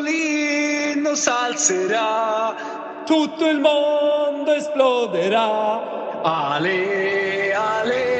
Berlín nos alzerà, tutto il mondo esploderà. Ale, ale.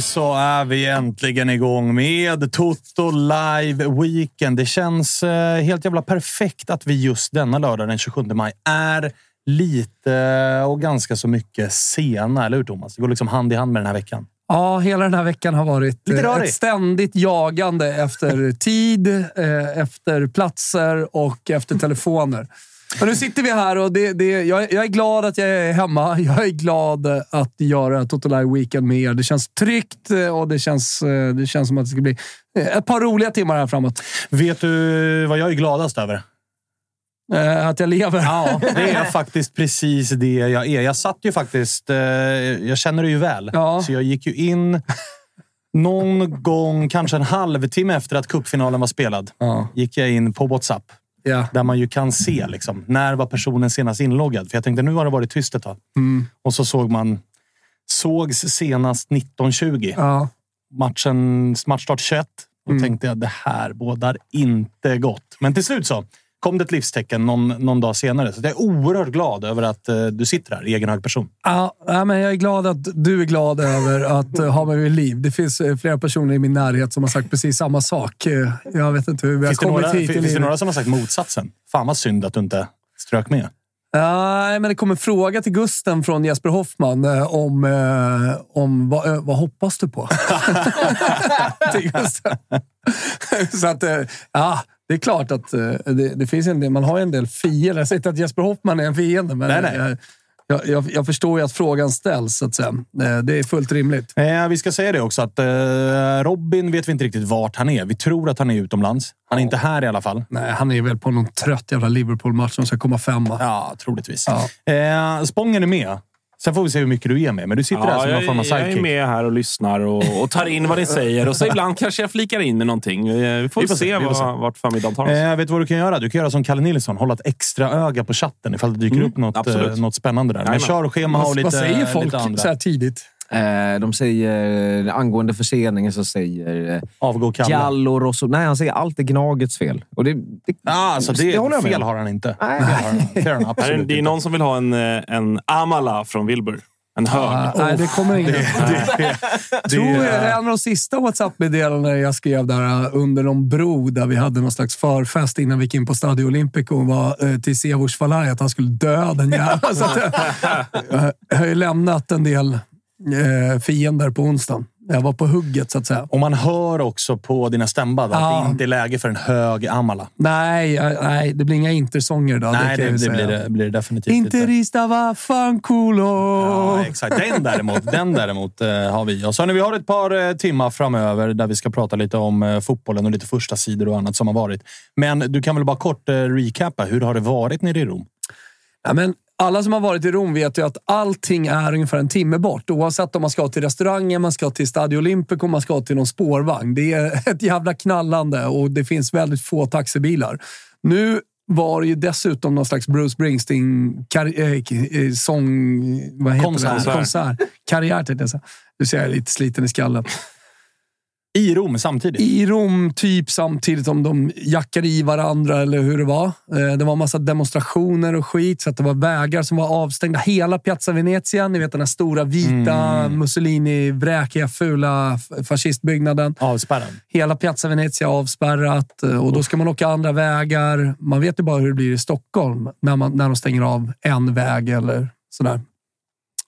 Nu så är vi äntligen igång med Toto Live Weekend. Det känns eh, helt jävla perfekt att vi just denna lördag den 27 maj är lite och ganska så mycket sena, eller hur Thomas? Det går liksom hand i hand med den här veckan. Ja, hela den här veckan har varit eh, ett ständigt jagande efter tid, eh, efter platser och efter telefoner. Och nu sitter vi här och det, det, jag, jag är glad att jag är hemma. Jag är glad att göra Toto Live Weekend med er. Det känns tryggt eh, och det känns, eh, det känns som att det ska bli eh, ett par roliga timmar här framåt. Vet du vad jag är gladast över? Att jag lever. Ja, det är faktiskt precis det jag är. Jag satt ju faktiskt... Jag känner dig ju väl, Ja. så jag gick ju in någon gång, kanske en halvtimme efter att cupfinalen var spelad. Ja. Gick jag in på WhatsApp, Ja. där man ju kan se liksom, när var personen senast inloggad. För jag tänkte nu har det varit tyst ett tag. Mm. Och så såg man sågs senast 1920. Ja. Matchen, matchstart 21. Då Mm. tänkte jag det här bådar inte gott. Men till slut så kom det ett livstecken någon, någon dag senare. Så jag är oerhört glad över att eh, du sitter här i egen hög person. Ja, men jag är glad att du är glad över att eh, ha mig vid liv. Det finns eh, flera personer i min närhet som har sagt precis samma sak. Eh, Jag vet inte hur vi har Finns kommit några, hit finns det några som har sagt motsatsen? Fan vad synd att du inte strök med. Nej, men det kom en fråga till Gusten från Jesper Hoffman eh, om, eh, om vad, vad hoppas du på? till Gusten. Så att, ja, det är klart att eh, det, det finns en del, man har en del fiender. Jag säger inte att Jesper Hoffman är en fiende, men Nej, nej. Jag, jag, jag, jag förstår ju att frågan ställs, så att säga. Eh, Det är fullt rimligt. Eh, vi ska säga det också att eh, Robin vet vi inte riktigt vart han är. Vi tror att han är utomlands. Han är inte här i alla fall. Nej, han är väl på någon trött jävla Liverpool-match som ska komma femma. Ja, troligtvis. Ja. Eh, Spången är med. Sen får vi se hur mycket du är med. Men du sitter där som någon jag, form av jag är sidekick. med här och lyssnar och, och tar in vad ni säger. Och så ibland kanske jag flikar in med någonting. Eh, Vi får, Vi får se, se, vi får se. vad, vart förmiddagen tar oss. Eh, vet du vad du kan göra? Du kan göra som Kalle Nilsson. Hålla ett extra öga på chatten ifall det dyker Mm, upp något, eh, något spännande där. Men Jajamän. körschema och Vad, lite, vad säger folk lite andra. så här tidigt? Eh, de säger, angående förseningen så säger eh, Avgå Kalle. Gallor och så. Nej, han säger allt är Gnagets fel. Och det, det, Ah, alltså det, det håller jag med fel har han inte. Nej. Fel har han. Det är inte. någon som vill ha en, eh, en Amala från Wilbur. En hög. Ah, nej, det kommer ingen. Det, tror jag, är- en av de sista WhatsApp-meddelandena jag skrev där under någon bro där vi hade någon slags förfest innan vi gick in på Stadio Olimpico var till Sevors Falai att han skulle dö den jäveln. Jag har ju lämnat en del fiender på onsdagen. Jag var på hugget så att säga. Och man hör också på dina stämband att Ja. det inte är läge för en hög Amala. Nej, nej, det blir inga intersånger då. Nej, det, det, säga. blir det, blir det definitivt inte. Interista va fanculo. Ja, exakt. Den däremot, den däremot eh, har vi. Och så nu, vi har ett par eh, timmar framöver där vi ska prata lite om eh, fotbollen och lite första sidor och annat som har varit. Men du kan väl bara kort eh, recappa. Hur har det varit nere i Rom? Ja, men alla som har varit i Rom vet ju att allting är ungefär en timme bort. Oavsett om man ska till restaurangen, man ska till Stadio Olimpico, man ska till någon spårvagn. Det är ett jävla knallande och det finns väldigt få taxibilar. Nu var det ju dessutom någon slags Bruce Springsteen kar- eh, eh, sång... Vad heter Konsert. det? Konsert. Karriär, tänkte jag säga. Du ser jag är lite sliten i skallen. I Rom samtidigt? I Rom, typ samtidigt som de jackade i varandra eller hur det var. Eh, Det var massa demonstrationer och skit, så att det var vägar som var avstängda. Hela Piazza Venezia, ni vet den här stora vita Mussolini-vräkiga, fula fascistbyggnaden. Avspärrad. Hela Piazza Venezia avspärrat eh, och då ska man åka andra vägar. Man vet ju bara hur det blir i Stockholm när, man, när de stänger av en väg eller sådär.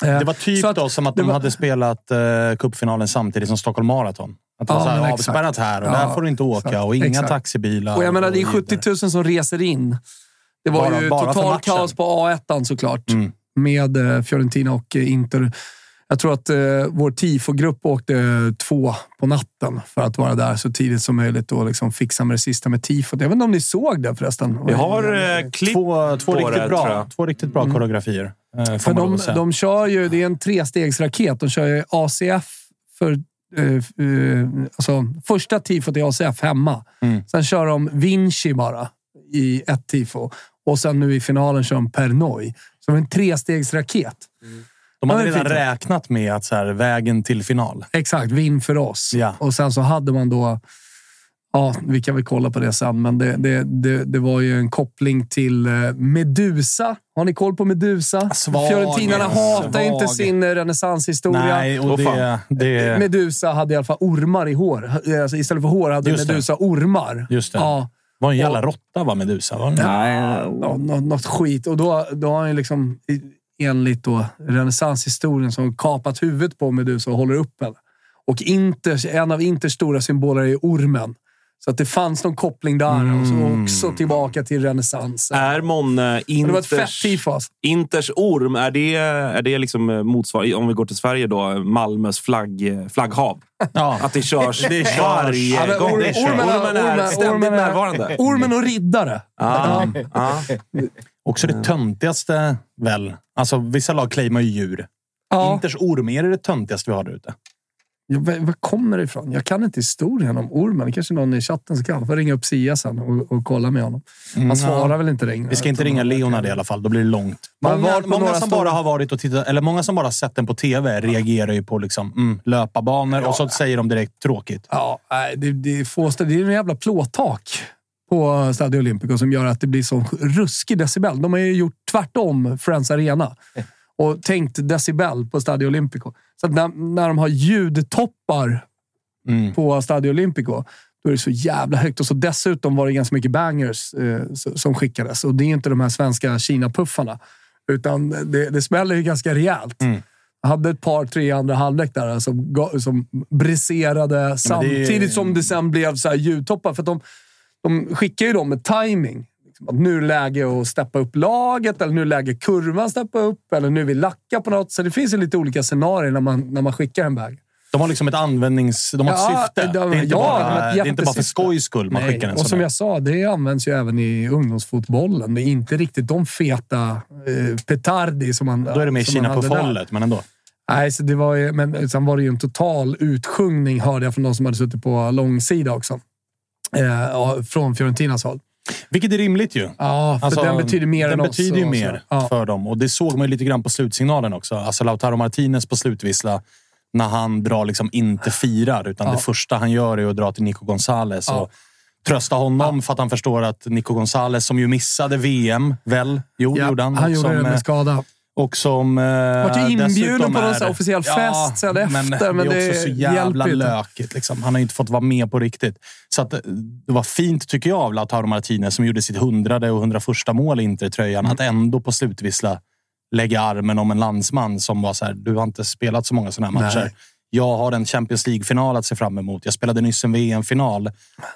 Eh, Det var typ så att då som att de var- hade spelat uh, cupfinalen samtidigt som Stockholm Marathon. Att det var Ja, så här, avspärrat här och Ja, där får du inte åka exakt. och inga Exakt. taxibilar. Och jag menar, det är och 70 000 som reser in. Det var Bara- ju bara för total matchen. kaos på A1 såklart. Mm. Med eh, Fiorentina och eh, Inter. Jag tror att eh, vår tifogrupp åkte eh, två på natten för att vara där så tidigt som möjligt och liksom fixa med det sista med tifot. Jag vet inte om ni såg det förresten? Vi har eh, klipp Två, två, riktigt det, bra, två riktigt bra koreografier. eh, För de, de kör ju, det är en trestegsraket. De kör ju ACF för... eh, eh, alltså, första tifot är ACF hemma. Mm. Sen kör de Vinci bara i ett tifo. Och sen nu i finalen kör de. Så det är en trestegsraket. de hade redan räknat med att så här, vägen till final. Exakt, vinn för oss. Ja. Och sen så hade man då... Ja, vi kan väl kolla på det sen, men det, det, det, det var ju en koppling till eh, Medusa. Har ni koll på Medusa? Svag, Fiorentinarna hatar svag. inte sin eh, renässanshistoria. Nej, och Åh, det, det, Medusa hade i alla fall ormar i hår. Alltså, istället för hår hade Just det. Medusa ormar. Just det. Ja, var en jävla råtta var Medusa. Var det? Nej, nå- nå- något skit. Och då, då har han ju liksom, enligt då renässanshistorien, som kapat huvudet på Medusa och håller upp henne. Och Inters, en av Inters stora symboler är ormen. Så att det fanns någon koppling där. Och så också tillbaka till renässansen. Är månne det var ett fett Inters, tifo. Inters orm, är det, är det liksom motsvarande, om vi går till Sverige då, Malmös flagg, flagghav? Ja. Att det körs Det körs. varje Ja, men gång. or- ormen är- Ormen är ormen- ständigt ormen är- närvarande. Ormen och riddare. Ja, ja. Också det töntigaste väl. Alltså, vissa lag claimar ju djur. Ja. Inters orm, är det det töntigaste vi har där ute? Ja, var, kommer det ifrån? Jag kan inte historien om ormen. Det kanske någon i chatten som kan. Får ringa upp Sia sen och, och kolla med honom. Han svarar väl inte längre. Vi ska inte ringa Leonard i alla fall, då blir det långt. Man Många, många som bara har varit och tittat, eller många som bara sett den på tv reagerar ju på liksom, mm, löparbanor och så säger de direkt tråkigt. Ja, det, det, är få det är en jävla plåttak på Stadio Olimpico som gör att det blir så ruskig decibel. De har ju gjort tvärtom Friends Arena och tänkt decibel på Stadio Olimpico. Så när, när de har ljudtoppar Mm. på Stadio Olimpico, då är det så jävla högt. Och så dessutom var det ganska mycket bangers eh, som skickades. Och det är inte de här svenska Kina-puffarna. Utan det, det smäller ju ganska rejält. Mm. Jag hade ett par, tre andra halvlek där som, ga- som briserade samtidigt som det sen blev så här ljudtoppar. För de, de skickar ju dem med timing. Att nu är läge att steppa upp laget, eller nu är läge kurvan steppa upp, eller nu vill vi lacka på något. Så det finns ju lite olika scenarier när man, när man skickar en bag. De har liksom ett användnings... De har ett Ja, syfte. de- det, är inte ja, bara, de det är inte bara för skojs skull man skickar en och sån som där. jag sa, det används ju även i ungdomsfotbollen. Det är inte riktigt de feta eh, petardi som man Då är det mer Kina på follet, men ändå. Nej, så det var ju, men sen var det ju en total utsjungning, hörde jag från de som hade suttit på långsida också. Eh, från Fiorentinas håll. Vilket är rimligt ju. Ja, för Alltså, den betyder mer den än betyder oss. ju och mer så. Ja. för dem. Och det såg man ju lite grann på slutsignalen också. Alltså Lautaro Martinez på slutvissla. När han drar liksom inte firar, utan Ja. det första han gör är att dra till Nico Gonzales Ja. och trösta honom för att han förstår att Nico Gonzales, som ju missade VM, väl? Jo, Ja, gjorde han. han gjorde det med eh, skada. Och som... Eh, Vart ju inbjuden på någon är- officiell fest sen efter, men det är det också så jävla lökigt. Liksom. Han har ju inte fått vara med på riktigt. Så att, eh, det var fint, tycker jag, av Lautaro Martinez som gjorde sitt hundrade och 101 mål i Inter-tröjan. Mm. Att ändå på slutvissla lägga armen om en landsman som var så här, du har inte spelat så många sådana här matcher. Nej. Jag har en Champions League-final att se fram emot. Jag spelade nyss en VM-final.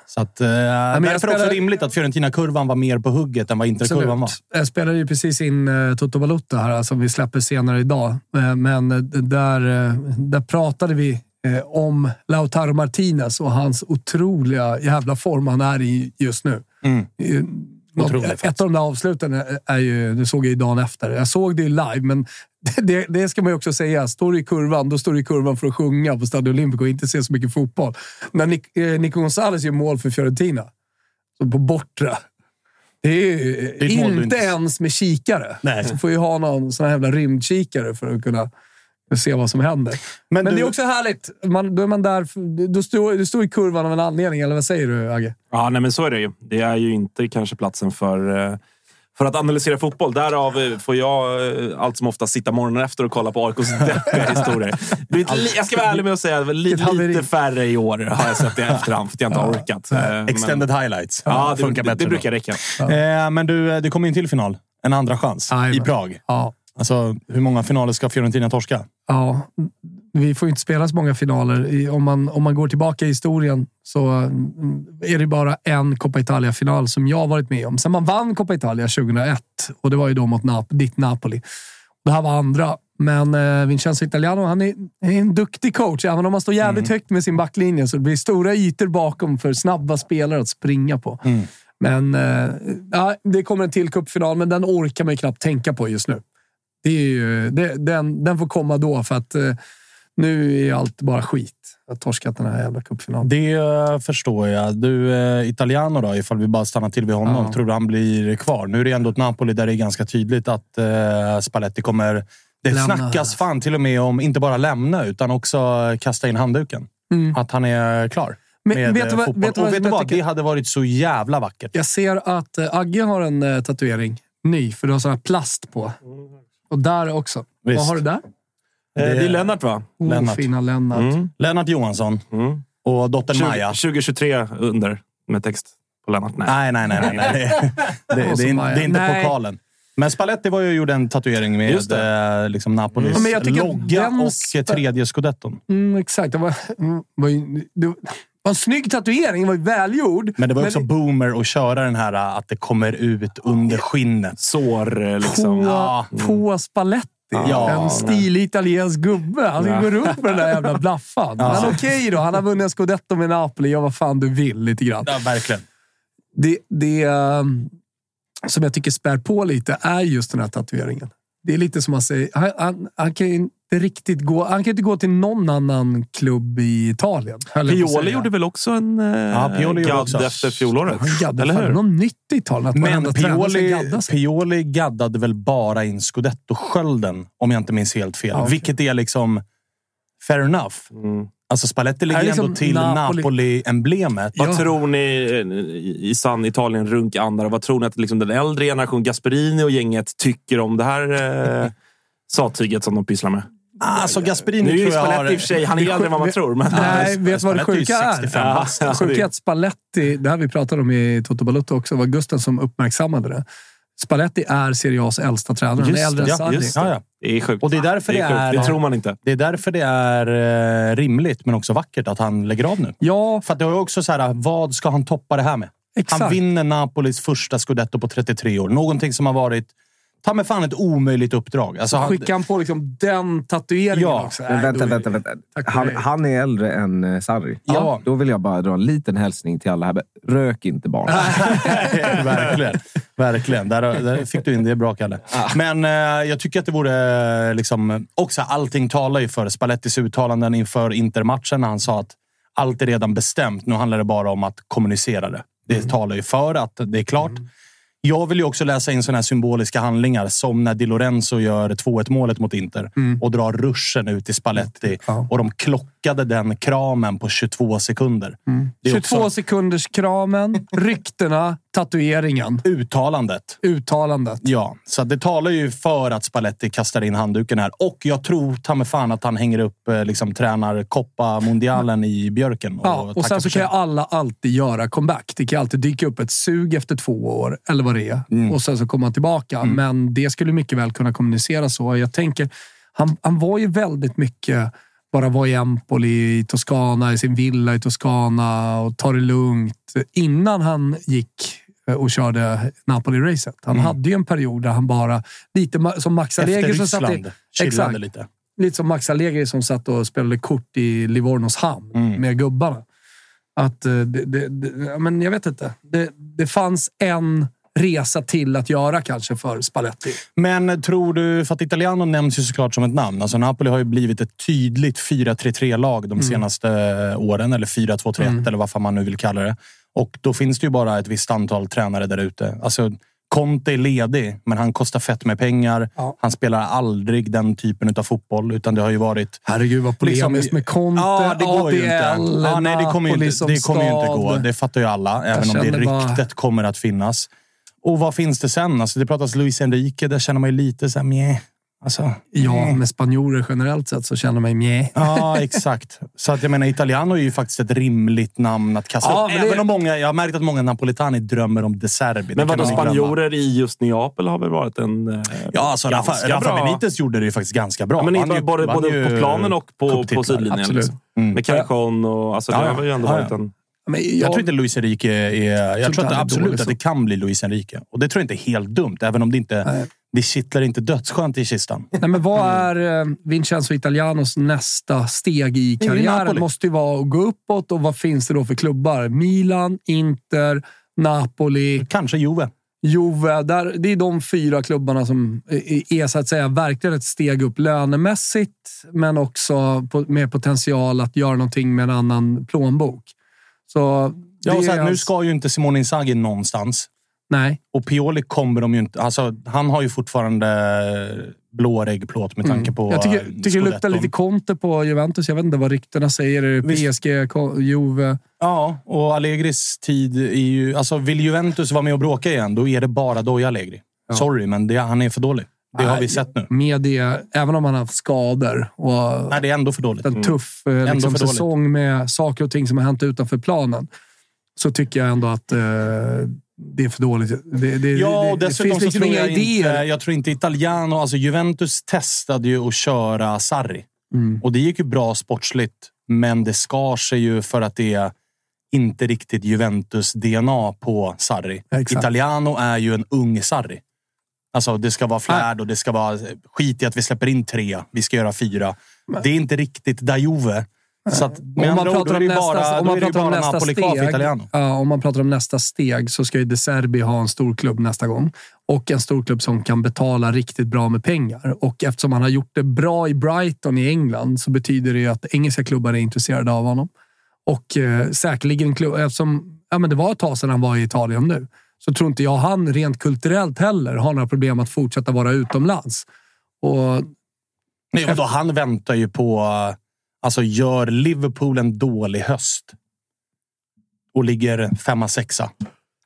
Så att, eh, därför är det spelar- också rimligt att Fiorentina-kurvan var mer på hugget än vad Inter-kurvan var. Jag spelade ju precis in uh, Toto Valuta här, som vi släpper senare idag. Eh, men eh, där, eh, där pratade vi eh, om Lautaro Martinez och hans otroliga jävla form han är i just nu. Mm. Eh, något- ett av de där avsluten är- är ju, det såg jag ju dagen efter. Jag såg det ju live, men det, det ska man ju också säga. Står du i kurvan, då står du i kurvan för att sjunga på Stadio Olimpico och inte se så mycket fotboll. När Nic, eh, Nico Gonzales gör mål för Fiorentina, så på bortre. Det är ju är inte inte- ens med kikare. Nej. Så får ju ha någon sån här jävla rymdkikare för att kunna se vad som händer. Men, du- det är också härligt. Man, då är man där. Du står, du står i kurvan av en anledning, eller vad säger du, Agge? Ja, nej, men så är det ju. Det är ju inte kanske platsen för, eh, för att analysera fotboll. Därav eh, får jag eh, allt som ofta sitta morgonen efter och kolla på AIKs deppiga historier. Jag ska vara ärlig med att säga att li, Vilket haveri. lite färre i år har jag sett i efterhand för att jag inte har orkat. Eh, men- Extended highlights. Ja, det, funkar det, bättre det brukar räcka. Eh, men du, det kommer in till final. En andra chans i Prag. Ja. Alltså, hur många finaler ska Fiorentina torska? Ja, vi får inte spela så många finaler. Om man, om man går tillbaka i historien så mm, är det bara en Coppa Italia-final som jag varit med om. Sen man vann Coppa Italia 2001 och det var ju då mot Nap ditt Napoli. Det här var andra. Men eh, Vincenzo Italiano, han är, är en duktig coach. Även om han står jävligt högt med sin backlinje så det blir stora ytor bakom för snabba spelare att springa på. Men eh, det kommer en till cupfinal, men den orkar man ju knappt tänka på just nu. Det är ju, det, den, den får komma då, för att eh, nu är allt bara skit. Jag har torskat den här jävla cupfinalen. Det eh, förstår jag. Du, eh, Italiano då, ifall vi bara stannar till vid honom. Ja. Tror du han blir kvar? Nu är det ändå ett Napoli där det är ganska tydligt att eh, Spalletti kommer... Det Lämna. snackas fan till och med om inte bara lämna, utan också kasta in handduken. Att han är klar Men med vet du eh, vad- fotboll. vet du vad Och vet du vad? Det hade varit så jävla vackert. Jag ser att eh, Agge har en eh, tatuering. Ny, för du har sån här plast på. Och där också. Visst. Vad har du där? Eh, Det är Lennart, va? Oh, Lennart. Fina Lennart. Mm. Lennart Johansson Mm. och dottern 20, Maja. 2023 under med text på Lennart. Nej. Nej, nej, nej. nej. Det, det, det, är, det är inte Nej. pokalen. Men Spalletti var ju gjorde en tatuering med eh, liksom Napolis Ja, men tycker att logga den och tredje scudetton. Mm, exakt. Det var, mm, var, ju, det var en snygg tatuering. Det var ju välgjord. Men det var också boomer att köra den här att det kommer ut under skinnet. Sår, liksom. på, Ja. på Spalletti. Ja. en stilig italiensk gubbe. Han Ja. går runt med den där jävla blaffan. Ja. Men okej då. Han har vunnit en scudetto med Napoli. Gör vad fan du vill lite grann. Ja, verkligen. Det, det ehm, som jag tycker spär på lite är just den här tatueringen. Det är lite som man säger. Han, han, han kan ju inte riktigt gå. Han kan inte gå till någon annan klubb i Italien. Pioli gjorde väl också en eh, Ja, Pioli gadd också. efter fjolåret? Han gaddade Eller hur? något nytt i Italien. Att Men Pioli. Pioli gaddade väl bara in scudetto-skölden, om jag inte minns helt fel. Ja, okej. Vilket är liksom fair enough. Mm. Alltså Spalletti ligger liksom ändå till Napoli- Napoli-emblemet. Ja. Vad tror ni eh, i, sann Italien-runkanda? Vad tror ni att liksom den äldre generation, Gasperini och gänget, tycker om det här eh, sattyget som de pysslar med? Alltså Gasperini Nu är tror jag har... Spalletti i och för sig, han är äldre än vad man tror. Men... Nej, vet du vad det är sjuka är? 65 bast. Ja, Det sjuka är att Spalletti, det här vi pratade om i Toto Balutto också, var Gusten som uppmärksammade det. Spalletti är Serie A's äldsta tränare. Han är Just äldre än det, Sarri. just Ja, ja. Det är sjukt. Och det är därför det sjukt. är- Det tror man inte. Det är därför det är eh, rimligt, men också vackert, att han lägger av nu. Ja, För att det är också så här, vad ska han toppa det här med? exakt. Han vinner Napolis första scudetto på 33 år. Någonting som har varit, ta mig fan ett omöjligt uppdrag. Alltså, han, Skickar han på liksom den tatueringen Ja, också? Men vänta, vänta, vänta. Han, han är äldre än eh, Sarri. Ja. Då vill jag bara dra en liten hälsning till alla här. Rök inte barn. verkligen. Verkligen. Där, där fick du in det bra, Kalle. Men eh, jag tycker att det vore... Eh, liksom, också allting talar ju för Spallettis uttalanden inför Intermatchen när han sa att allt är redan bestämt. Nu handlar det bara om att kommunicera det. Det talar ju för att det är klart. Jag vill ju också läsa in såna här symboliska handlingar som när Di Lorenzo gör 2-1 målet mot Inter och drar ruschen ut till Spalletti. Ja. Och de klockade den kramen på 22 sekunder. Är 22 också sekunders kramen, ryktena, tatueringen, uttalandet. uttalandet. Ja, så det talar ju för att Spalletti kastar in handduken här. Och jag tror ta mig fan att han hänger upp, eh, liksom tränar Coppa Mundialen i björken. Och, Ja, och sen så kan ju alla alltid göra comeback. Det kan alltid dyka upp ett sug efter två år, eller vad det är. Och sen så kommer han tillbaka. Men det skulle mycket väl kunna kommunicera så. Jag tänker, han, han var ju väldigt mycket bara var i Empoli, i Toscana, i sin villa i Toscana och ta det lugnt. Innan han gick eh, och körde Napoli-racet. Han hade ju en period där han bara, lite som Max Allegri som satt i... Exakt. lite. Lite som Max Allegri som satt och spelade kort i Livornos hamn Mm. med gubbarna. Att eh, det, det, det, men jag vet inte. Det, det fanns en resa till att göra kanske för Spalletti. Men tror du, för att Italiano nämns ju såklart som ett namn. Alltså Napoli har ju blivit ett tydligt 4-3-3-lag Mm. de senaste åren. Eller 4-2-3-1 eller vad fan man nu vill kalla det. Och då finns det ju bara ett visst antal tränare där ute. Alltså, Conte är ledig, men han kostar fett med pengar. Ja. Han spelar aldrig den typen av fotboll, utan det har ju varit Herregud vad polemiskt Liksom- med Conte, Ja, det går ju inte. Ja, nej, det kommer ju inte, det kommer ju inte gå. Det fattar ju alla, även om det känner bara- ryktet kommer att finnas. Och vad finns det sen? Alltså, det pratas Luis Enrique. Där känner man ju lite så här, meh. Alltså, Ja, med spanjorer generellt sett så känner jag mig mjä. Ja, exakt. Så att jag menar, Italiano är ju faktiskt ett rimligt namn att kasta Ja, upp. men det- Även om många, jag har märkt att många napolitani drömmer om De Serbi. Men vadå, man glömma. spanjorer i just Neapel har väl varit en... eh, Ja, alltså Rafa, Rafa Benitez gjorde det ju faktiskt ganska bra. Ja, men inte ju- både, både ju på planen och på, på sidlinjen. Absolut. Liksom. Mm. Med Callejon och... Alltså, Ja, det ja. har ju ändå Ja, varit ja. en... Men jag, Jag tror inte Luis Enrique är... Jag tror är absolut att det kan bli Luis Enrique. Och det tror jag inte är helt dumt, även om det inte... Nej. Det kittlar inte dödsskönt i kistan. Nej, men vad är eh, Vincenzo Italianos nästa steg i karriären? Napoli. måste ju vara att gå uppåt och vad finns det då för klubbar? Milan, Inter, Napoli, Kanske Juve. Juve. Där, det är de fyra klubbarna som är, så att säga verkligen ett steg upp lönemässigt, men också med potential att göra någonting med en annan plånbok. Så Ja, och så är här, nu ska ju inte Simone Inzaghi någonstans. Nej. Och Pioli kommer de ju inte... Alltså, han har ju fortfarande blåregplåt med tanke på Mm. Jag tycker, eh, tycker det luktar lite Conte på Juventus. Jag vet inte vad ryktena säger. PSG, Juve? Ja, och Allegris tid är ju... Alltså, vill Juventus vara med och bråka igen, då är det bara Doja Allegri. Sorry, men det, han är för dålig. Det har vi sett nu. Med det, även om han har haft skador och Nej, det är ändå för dåligt. en tuff eh, liksom, dåligt. säsong med saker och ting som har hänt utanför planen, så tycker jag ändå att eh, det är för dåligt. Det, det, Ja, det, och det dessutom finns så liksom inga jag idéer. inte... Jag tror inte Italiano... Alltså Juventus testade ju att köra Sarri. Mm. Och det gick ju bra sportsligt, men det skar sig ju för att det är inte riktigt Juventus-DNA på Sarri. Exakt. Italiano är ju en ung Sarri. Alltså, det ska vara flärd och det ska vara skit i att vi släpper in tre. Vi ska göra fyra. Det är inte riktigt da Juve. Så att, med Om man ord, pratar är om ju bara, nästa, om man pratar om nästa steg, ja, om man pratar om nästa steg så ska ju De Serbi ha en stor klubb nästa gång. Och en stor klubb som kan betala riktigt bra med pengar. Och eftersom han har gjort det bra i Brighton i England så betyder det ju att engelska klubbar är intresserade av honom. Och eh, säkerligen, klubb, eftersom ja, men det var ett tag sedan han var i Italien nu, så tror inte jag han rent kulturellt heller har några problem att fortsätta vara utomlands. Och Nej, och då, han väntar ju på... Alltså, gör Liverpool en dålig höst och ligger femma, sexa,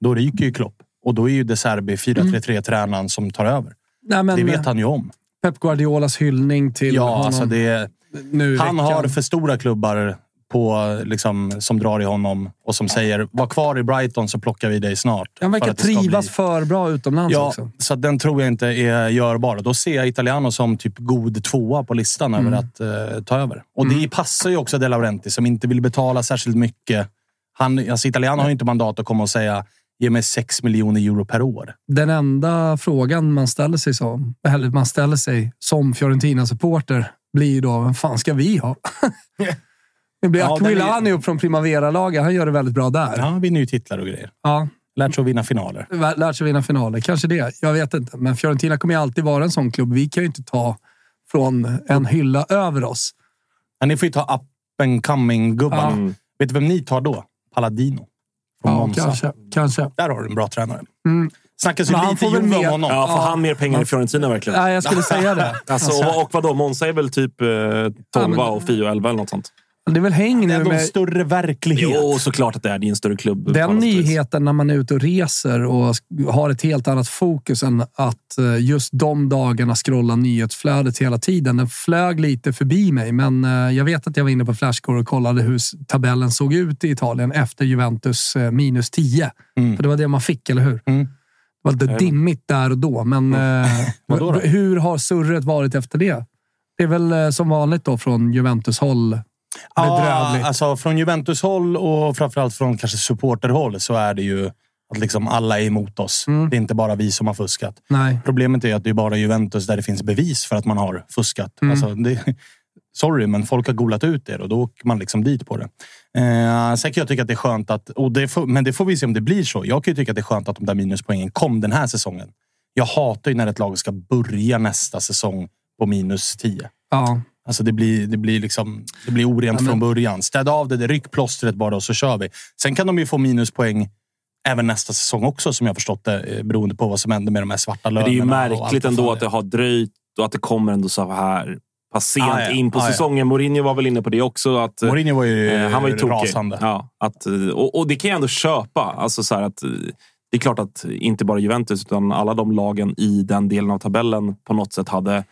då ryker ju Klopp. Och då är ju De Serbi 4-3-3-tränaren som tar över. nej, men, Det vet han ju om. Pep Guardiolas hyllning till Ja, honom alltså det, nu han veckan. har för stora klubbar på, liksom, som drar i honom och som säger var kvar i Brighton så plockar vi dig snart. Han verkar För trivas bli- för bra utomlands Ja, också. så den tror jag inte är görbar. Då ser jag Italiano som typ god tvåa på listan Mm. över att eh, ta över. Och det passar ju också De Laurenti som inte vill betala särskilt mycket. Han, alltså Italiano har ju inte mandat att komma och säga ge mig 6 miljoner euro per år. Den enda frågan man ställer sig som, eller man ställer sig som Fiorentina-supporter blir ju då, vem fan ska vi ha? det blir Ja, den är- Aquilani upp från Primavera-laget. Han gör det väldigt bra där. Ja, han vinner ju titlar och grejer. Ja, Lärt sig att vinna finaler. lärt sig vinna finaler. Kanske det. Jag vet inte. Men Fiorentina kommer ju alltid vara en sån klubb. Vi kan ju inte ta från en hylla över oss. Men ni får ju ta up and coming-gubbarna. Mm. Vet du vem ni tar då? Paladino. Från Ja, Monza. kanske. kanske. Där har du en bra tränare. Mm. Snackas ju lite får väl Juve om honom. Ja, får Ja. han mer pengar i Fiorentina verkligen? Nej, jag skulle säga det. Alltså, och, och vadå? Monza är väl typ eh, 12 Ja, men- och Fio 11 eller något sånt? Det är väl häng Det nu är ändå en med... större verklighet. Jo, såklart att det är. Det är en större klubb. Den nyheten när man är ute och reser och har ett helt annat fokus än att eh, just de dagarna scrolla nyhetsflödet hela tiden. Den flög lite förbi mig, men eh, jag vet att jag var inne på Flashcore och kollade hur tabellen såg ut i Italien efter Juventus eh, minus 10. Mm. För det var det man fick, eller hur? Mm. Det var lite dimmigt där och då, men eh, Vadå då? hur har surret varit efter det? Det är väl som vanligt då från Juventus-håll. Bedrövligt. Ja, alltså från Juventus-håll och framförallt från kanske supporterhåll så är det ju att liksom alla är emot oss. Mm. Det är inte bara vi som har fuskat. Nej. Problemet är att det är bara Juventus där det finns bevis för att man har fuskat. Mm. Alltså, det, sorry, men folk har golat ut er och då åker man liksom dit på det. Eh, sen kan jag tycka att det är skönt att... Och det får, men det får vi se om det blir så. Jag kan ju tycka att det är skönt att de där minuspoängen kom den här säsongen. Jag hatar ju när ett lag ska börja nästa säsong på minus 10. Ja. Alltså det blir, det blir, liksom, det blir orent Ja, men- från början. Städa av det, det ryck plåstret bara och så kör vi. Sen kan de ju få minuspoäng även nästa säsong också, som jag förstått det, eh, beroende på vad som händer med de här svarta Men lönerna. det är ju märkligt ändå att det har dröjt och att det kommer ändå så här pass sent Ah, ja. in på Ah, ja. säsongen. Mourinho var väl inne på det också. Att, Mourinho var ju, eh, han var ju rasande. Ja, att, eh, och, och det kan jag ändå köpa. Alltså så att, eh, det är klart att inte bara Juventus utan alla de lagen i den delen av tabellen på något sätt hade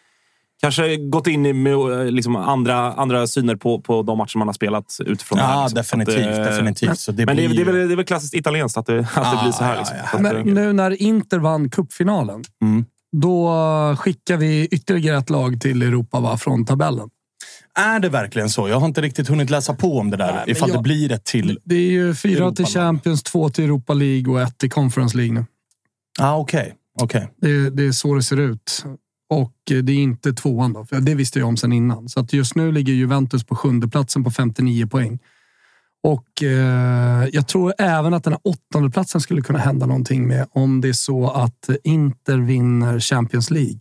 kanske gått in i med, liksom, andra, andra syner på, på de matcher man har spelat utifrån det här. Ja, liksom. definitivt. Att, definitivt. Så det Men det, är- det, väl, det är väl klassiskt italienskt att det, att det Ja, blir så här. ja, Liksom. ja. Att, Men nu när Inter vann cupfinalen, Mm. då skickar vi ytterligare ett lag till Europa va, från tabellen. Är det verkligen så? Jag har inte riktigt hunnit läsa på om det där. Nej, ifall jag- det blir ett till. Det är ju fyra Europa till. Champions, två till Europa League och ett till Conference League nu. Ah, Okej. okej. Det, det är så det ser ut. Och eh, det är inte tvåan då, för det visste jag om sen innan. Så att just nu ligger Juventus på sjunde platsen på 59 poäng. Och eh, jag tror även att den här åttonde platsen skulle kunna hända någonting med om det är så att Inter vinner Champions League.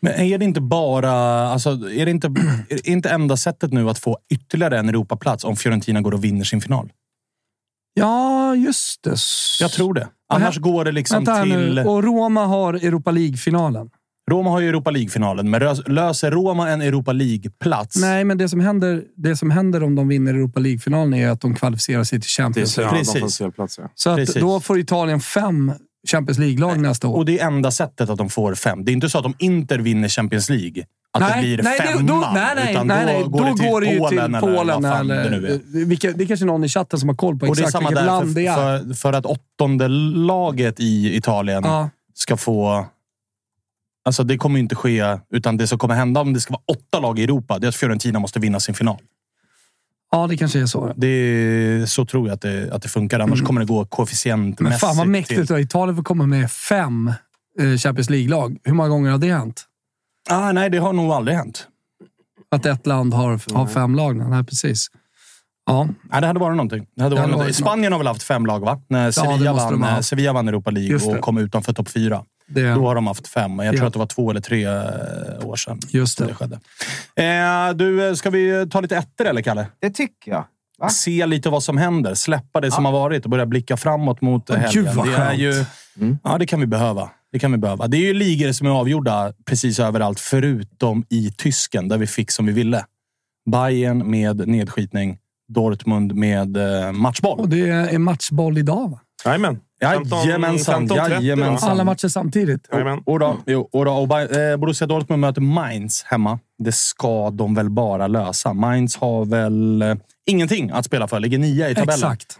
Men är det inte bara... Alltså, är det inte, är det inte enda sättet nu att få ytterligare en Europaplats om Fiorentina går och vinner sin final? Ja, just det. Jag tror det. Annars går det liksom till... nu. Och Roma har Europa League-finalen. Roma har ju Europa League-finalen, men löser Roma en Europa League-plats? Nej, men det som, händer, det som händer om de vinner Europa League-finalen är att de kvalificerar sig till Champions så, League. en Precis. spelplats, ja. Så att Precis. då får Italien fem Champions League-lag nästa år. Och det är enda sättet att de får fem. Det är inte så att om Inter vinner Champions League, att det blir nej, femman. då, nej, nej, utan nej, då nej. går Då det till går det ju Polen till eller Polen. vad fan eller, det nu är. vilka, det är kanske någon i chatten som har koll på Och exakt vilket land det är. för, för, för att åttonde laget i Italien Ja, ska få... Alltså det kommer inte ske, utan det som kommer hända om det ska vara åtta lag i Europa, det är att Fiorentina måste vinna sin final. ja, det kanske är så. Det är, så tror jag att det, att det funkar. Annars kommer det gå koefficientmässigt. Men fan vad mäktigt till- att Italien får komma med fem eh, Champions League-lag. Hur många gånger har det hänt? Ah, nej, det har nog aldrig hänt. Att ett land har, har fem lag? Nej, precis. Ja, Nej, det hade varit någonting. Det hade Det varit hade varit Spanien har väl haft fem lag, va? När Sevilla, de vann, eh, Sevilla vann Europa League och kom utanför topp fyra. Det, Då har de haft fem. men Jag tror Ja. att det var två eller tre eh, år sedan just det. det skedde. Eh, du, eh, ska vi ta lite ettor eller, Kalle? Det tycker jag. Va? Se lite vad som händer. Släppa det som har varit och börja blicka framåt mot Åh, helgen. gud, vad det är skönt. ju, Mm. Ja, det kan vi behöva. Det kan vi behöva. Det är ju ligor som är avgjorda precis överallt, förutom i tysken, där vi fick som vi ville. Bayern med nedskitning. Dortmund med eh, matchboll. Och det är matchboll idag, va? Jajamän. 15 Jajamensan, 15.30 jajamensan. Alla matcher samtidigt. Jajamän. Och då, jo, och då, och Bay- eh, Borussia Dortmund möter Mainz hemma. Det ska de väl bara lösa. Mainz har väl eh, ingenting att spela för. Ligger nia i tabellen. Exakt.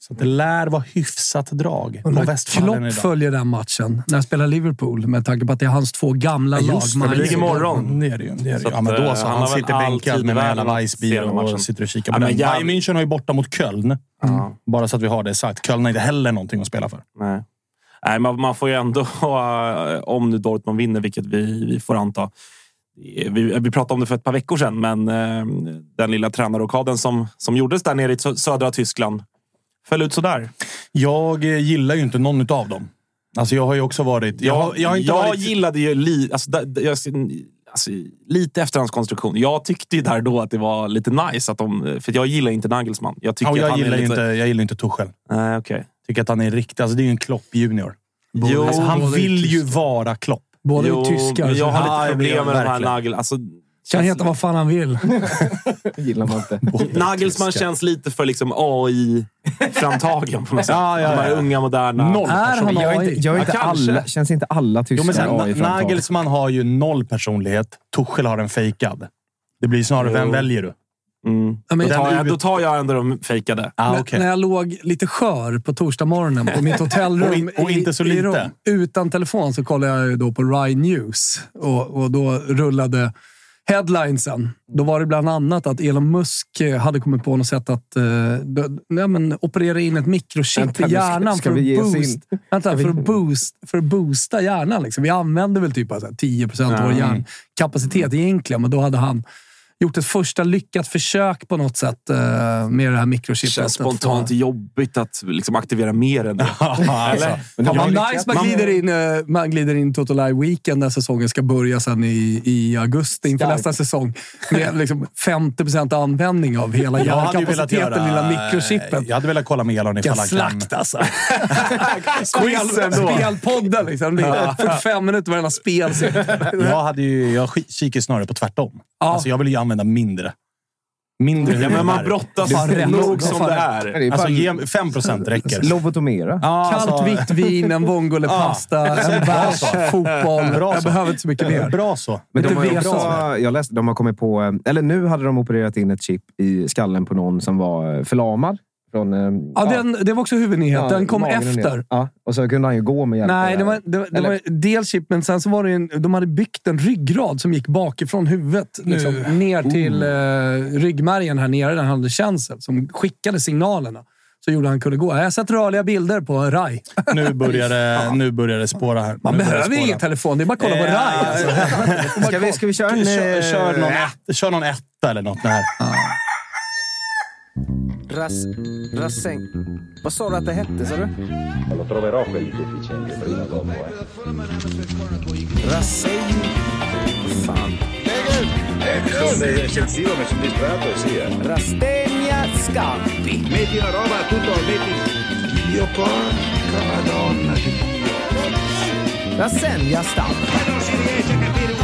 Så det lär vara hyfsat drag på Klopp idag. följer den matchen när han spelar Liverpool med tanke på att det är hans två gamla Ja, lag. just det. Mainz Det ligger imorgon. Det är det ju. Det är det. Så ju. Ja, men då att, så. eh, Han, sitter bänkad med en världen jävla att Weissbier och sitter och kikar Ja, på men den. Bayern München har ju borta mot Köln. Ja. Bara så att vi har det sagt. Köln har inte heller någonting att spela för. Nej. Nej, man, man får ju ändå, ha, om nu Dortmund vinner, vilket vi, vi får anta. Vi, vi pratade om det för ett par veckor sedan, men eh, den lilla tränarrokaden som, som gjordes där nere i sö- södra Tyskland föll ut sådär. Jag eh, gillar ju inte någon av dem. Alltså jag har ju också varit... Jag, har, jag har inte jag varit... gillade ju li, alltså, da- da- jag, alltså, lite efterhandskonstruktion. Jag tyckte ju där då att det var lite nice. Att de, för jag gillar inte Nagelsmann. Jag tycker Ja, att jag, gillar lite... inte, jag gillar inte Tuchel. Nej, okej. Tycker att han är riktig... Alltså det är ju en Klopp junior. Jo, Alltså han vill ju vara Klopp. Båda Jo, är tyskar. jag har lite problem med de här. Nagel... Alltså, kan heta vad fan han vill. Gillar man inte. Nagelsmann känns lite för liksom AI-framtagen på något sätt. Ja, ja, De här ja. unga, moderna... Noll Är han Jag är AI? inte, jag är Ja, inte kanske. alla, känns inte alla tyskar Na- AI-framtagna? Nagelsmann har ju noll personlighet. Tuchel har en fejkad. Det blir snarare, vem väljer du? Mm. Ja, men Då, tar jag- då tar jag ändå de fejkade. Ah, När- okej. När jag låg lite skör på torsdag morgonen på mitt hotellrum Och in- och inte så i. Rom, utan telefon så kollade jag ju då på Rai News och, och då rullade headlinesen. Då var det bland annat att Elon Musk eh, hade kommit på något sätt att eh, nej, men, operera in ett mikrochip Vänta, i nu ska- hjärnan ska för, att boost, vänta, för, att boost, för att boosta hjärnan. Liksom. Vi använder väl typ alltså, 10 procent av vår hjärnkapacitet egentligen, men då hade han gjort ett första lyckat försök på något sätt eh, med det här Det mikrochippet. känns spontant jobbigt att liksom aktivera mer än det. alltså, Men lyckats- nice man glider in, eh, man glider in Toto Live Weekend när säsongen ska börja sen i, i augusti inför nästa säsong. Med liksom 50% användning av hela hjärnkapaciteten, lilla mikrochippet. Jag hade velat kolla med Elon ifall han kan... slakt alltså! Spel, spelpodden liksom. Det är 45 minuter varenda spel. Jag, hade ju, jag kikar snarare på tvärtom. Ja. Alltså jag vill ju använda mindre. Mindre Ja, men man brottas Fan, nog som det är. Alltså, bara ge 5 procent räcker. lobotomera. Ja, Kallt alltså, vitt vin, en vongole-pasta, en bärs, fotboll. Bra jag så. behöver inte så mycket mer. Bra så. Men de har också, jag läste, de har kommit på, eh, eller nu hade de opererat in ett chip i skallen på någon som var eh, förlamad. Från, eh, Ja, den, det var också huvudnyhet. ja, den kom efter. Ja, och så kunde han ju gå med hjälp Nej, det var, det, det var dels chip, men sen så var det en, de hade byggt en ryggrad som gick bakifrån huvudet. Liksom, ner till eh, ryggmärgen här nere, där han hade känsel. Som skickade signalerna. Så gjorde han kunde gå. Jag har sett rörliga bilder på Rai. Nu börjar det, nu börjar det spåra här. Man nu behöver spåra. ingen telefon. Det är bara att kolla på Eh, Rai. Alltså. Ska vi, ska vi köra en... Kör, eh, kör, någon, ett, kör någon etta eller något här. Ras, rassäng. Vad sa du att det hette, sa du? Lo troverò quelli deficienti prima o dopo. Eh. Rassäng. Fan. Eccessivo, mi sono distratto sì. Eh. Rastegna Scampi. Metti una roba, tutto, metti... Dio porca madonna di Dio. Rassenja Stamp. Ma non si riesce a capire!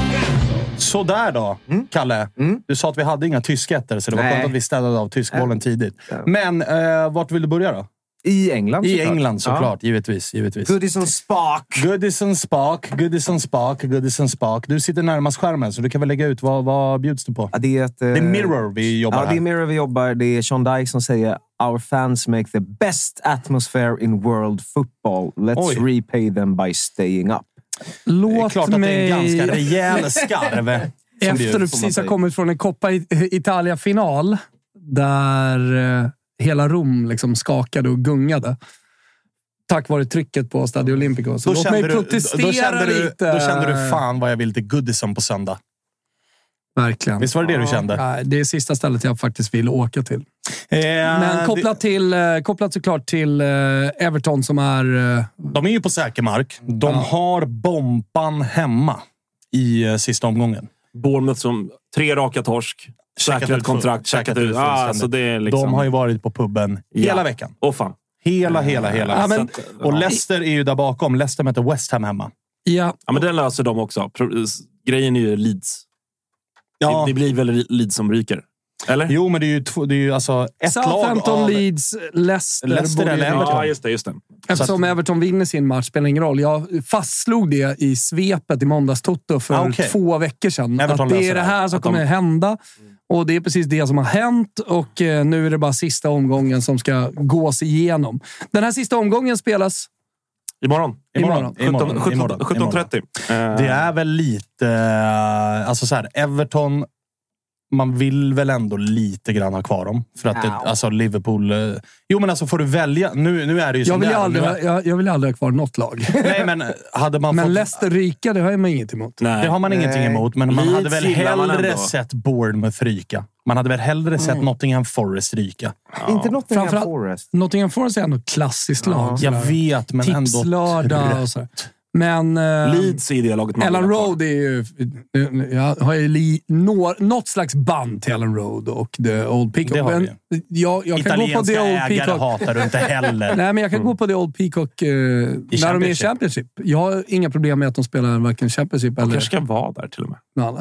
Sådär då, Kalle. Du sa att vi hade inga tyskätter, så det var Nej. skönt att vi städade av tyskbollen tidigt. Men eh, vart vill du börja då? I England I såklart. England såklart, givetvis. givetvis. Ja. Goodison Spark. Goodison Spark, Goodison Spark, Goodison Spark. Du sitter närmast skärmen, så du kan väl lägga ut vad, vad bjuds du på? Ja, det är ett... Det är Mirror vi jobbar Ja, det är här. Mirror vi jobbar. Det är Sean Dyke som säger “Our fans make the best atmosphere in world football. Let's Oj. repay them by staying up.” Det är Låt klart att det är en ganska rejäl skarv. Efter du precis har kommit från en Coppa Italia-final, där eh, hela Rom liksom skakade och gungade. Tack vare trycket på Stadio Olimpico. Så Då låt mig kände, du, protestera då, du, lite. då kände du fan vad jag vill till Goodison på söndag. Verkligen. Visst var det det du kände? Nej, det är sista stället jag faktiskt vill åka till. Eh, Men kopplat, till, eh, kopplat såklart till eh, Everton som är... Eh, De är ju på säker mark. De har bomban hemma i sista omgången. Bournemouth som tre raka torsk. Säkrat ut kontrakt, checkat ut. Ah, så det är liksom... De har ju varit på puben hela Ja. veckan. Åh fan. Hela, hela, hela. Ja, men- och Leicester är ju där bakom. Leicester möter West Ham hemma. ja, Ja, men den löser de också. Grejen är ju Leeds. Ja. Det, det blir väl Leeds som ryker? Eller? Jo, men det är ju, två, det är ju alltså ett lag Southampton, av... Leeds, Leicester. Leicester eller Everton. Ja, just det. Just det. Eftersom Everton vinner sin match spelar ingen roll. Jag fastslog det i svepet i måndagstoto för Ah, okej. två veckor sedan. Everton att det är det här som Att de- kommer hända. Och det är precis det som har hänt och eh, nu är det bara sista omgången som ska gås igenom. Den här sista omgången spelas... Imorgon. Imorgon. 17 Imorgon. 17 Imorgon. 17.30. Eh, Det är väl lite... eh, Alltså så här, Everton... Man vill väl ändå lite grann ha kvar dem. För att det, Ja. alltså Liverpool... eh, Jo, men alltså får du välja. Nu, nu är det ju Jag vill, det ju är. aldrig, är- jag, jag vill aldrig ha kvar något lag. Nej, men hade man Men fått... Leicester ryka, det har jag inget emot. Nej. Det har man ingenting Nej. emot, men man Leeds hade väl man hellre sett Bournemouth ryka. Man hade väl hellre sett Nottingham Forest ryka. Inte Nottingham Forest. Nottingham Forest är ändå ett klassiskt lag. Jag vet, men ändå trött. och sådär. Men... eh, Leeds är det laget man Ellen. Road är ju... Jag har ju li, nå, något slags band till Ellen Road och The Old Peacock. Det har Men jag, jag kan gå på The Old Peacock. hatar du inte heller. Nej, men jag kan gå på The Old Peacock eh, när de är i Championship. Jag har inga problem med att de spelar varken Championship De eller kanske ska vara där till och med.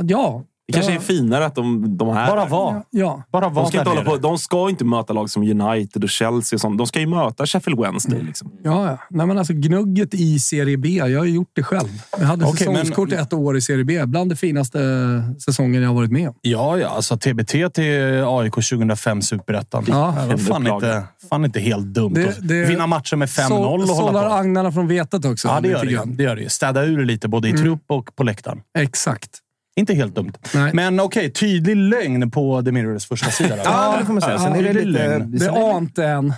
Ja. Det kanske ja, är finare att de, de här... Bara var. Ja. Bara var De ska, inte hålla på, de ska inte möta lag som United och Chelsea. Och sånt. De ska ju möta Sheffield Wednesday. Liksom. Ja, ja. Nej, men alltså gnugget i Serie B. Jag har gjort det själv. Jag hade Okej, säsongskort men- ett år i Serie B. Bland det finaste säsongen jag har varit med om. Ja, ja. Alltså TBT till AIK 2005 Superettan. Ja. det var fan inte, fan inte helt dumt. Det- det- Vinna matcher med 5-0 Så- och hålla på. agnarna från vetet också. Ja, det gör det, det gör det. Städa ur lite både i trupp och på läktaren. Exakt. Inte helt dumt. Nej. Men okej, tydlig lögn på The Mirrors första sida. Ja, det får man säga. Sen är det lite... Det ante en.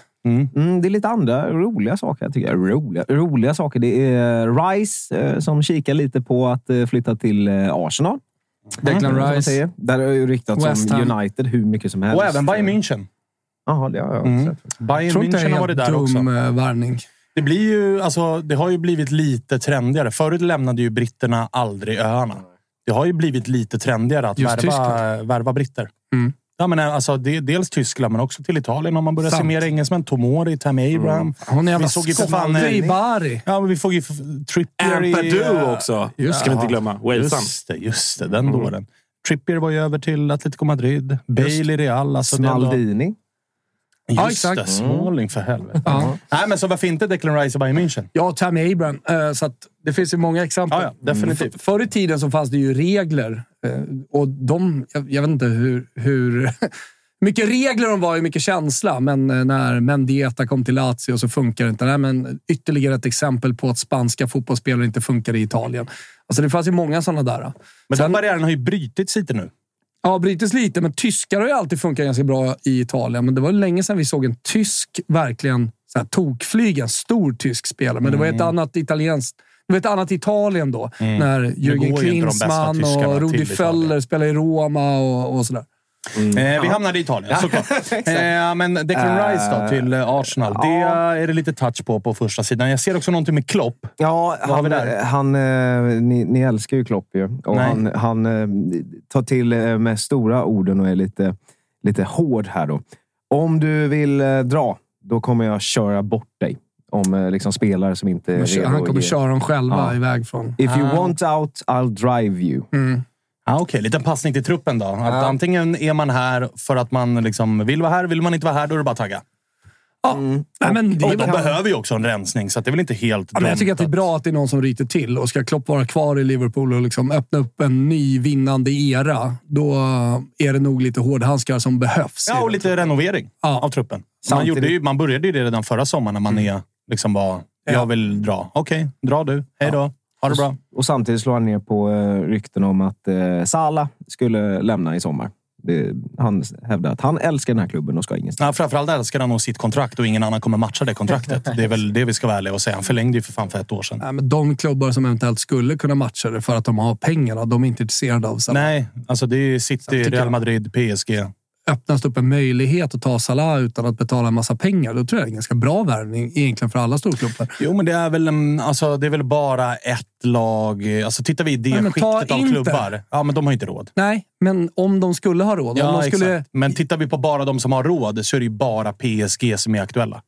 Mm, det är lite andra roliga saker, jag tycker jag. Roliga, roliga saker. Det är Rice eh, som kikar lite på att eh, flytta till eh, Arsenal. Declan som man Rice. säger. Där har ju ryktats West om. United hur mycket som helst. Och även Bayern München. Jaha, det har jag Mm. sett. Bayern München har varit där också. dum eh, värvning. Det, blir ju, alltså, det har ju blivit lite trendigare. Förut lämnade ju britterna aldrig öarna. Det har ju blivit lite trendigare att Just värva, värva britter. Mm. Ja, men alltså, det, dels Tyskland, men också till Italien. Om man börjar se Sant. mer engelsmän. Tomori, Tammy Abraham. Hon är jävla Vi såg ju för fan, eh, Bari. Ja, men vi får ju Trippier i... Ampadu eh, också. Just ska vi inte glömma. Walesan. Just det, just det. Den dåren. Trippier var ju över till Atletico Madrid. Bale i Real. Alltså Maldini. Just Ja, exakt. det, Smalling för helvete. Ja. Nej, men så varför inte Declan Rice i Bayern München? Ja, Tammy Abraham. Eh, Så det finns ju många exempel. Ja, ja, definitivt. F- Förr i tiden så fanns det ju regler. eh, Och de, jag, jag vet inte hur, hur mycket regler de var, hur mycket känsla. Men eh, när Mendieta kom till Lazio så funkar det inte. Nej, men ytterligare ett exempel på att spanska fotbollsspelare inte funkar i Italien. Alltså det fanns ju många sådana där. Men Sen- den barriären har ju brutits lite nu. Ja, brutits lite, men tyskar har ju alltid funkat ganska bra i Italien. Men det var länge sedan vi såg en tysk verkligen så här, tokflyga. En stor tysk spelare. Men det var ett Mm. annat italienskt det var ett annat Italien då. När går ju Jürgen Klinsmann och Rudi. Föller spelade i Roma och, och sådär. Eh, vi hamnade i Italien, såklart. eh, men Declan Eh, Rice då, till eh, Arsenal. Det är det lite touch på på första sidan. Jag ser också någonting med Klopp. Ja, Vad har han, vi där? han, eh, ni, ni älskar ju Klopp ju. Och Nej. han, han tar till med stora orden och är lite, lite hård här då. Om du vill dra, då kommer jag köra bort dig. Om liksom spelare som inte är redo Han kommer ge. köra dem själva Ja. iväg från... If you Ah. want out, I'll drive you. Mm. Ah, Okej, liten passning till truppen då. Att Antingen är man här för att man liksom vill vara här, vill man inte vara här, då är det bara att tagga. Ja. Nej, men det Och de väl- behöver ju också en rensning, så att det är väl inte helt Ja, men jag dumt tycker att det är bra att det är någon som ryter till. Och ska Klopp vara kvar i Liverpool och liksom öppna upp en ny vinnande era, då är det nog lite hårdhandskar som behövs. Ja, och lite renovering Ja. av truppen. Man, ju, man började ju det redan förra sommaren när man är, liksom var, jag vill dra. Okej, dra du. Hej då. Ha det bra. Och samtidigt slår han ner på eh, rykten om att eh, Salah skulle lämna i sommar. Det, han hävdar att han älskar den här klubben och ska ingenstans. Ja, framförallt älskar han nog sitt kontrakt och ingen annan kommer matcha det kontraktet. Det är väl det vi ska vara ärliga och säga. Han förlängde ju för fan för ett år sedan. Nej, men de klubbar som eventuellt skulle kunna matcha det för att de har pengarna, de är inte intresserade av Salah. Nej, alltså det är City, Real Madrid, PSG. Öppnas det upp en möjlighet att ta Salah utan att betala en massa pengar, då tror jag det är en ganska bra värvning egentligen för alla storklubbar. Jo, men det är väl, en, alltså, det är väl bara ett lag. Alltså, tittar vi i det Nej, skiktet av Inter. klubbar. Ja, men de har inte råd. Nej, men om de skulle ha råd. om Ja, de skulle... exakt. Men tittar vi på bara de som har råd så är det ju bara PSG som är aktuella.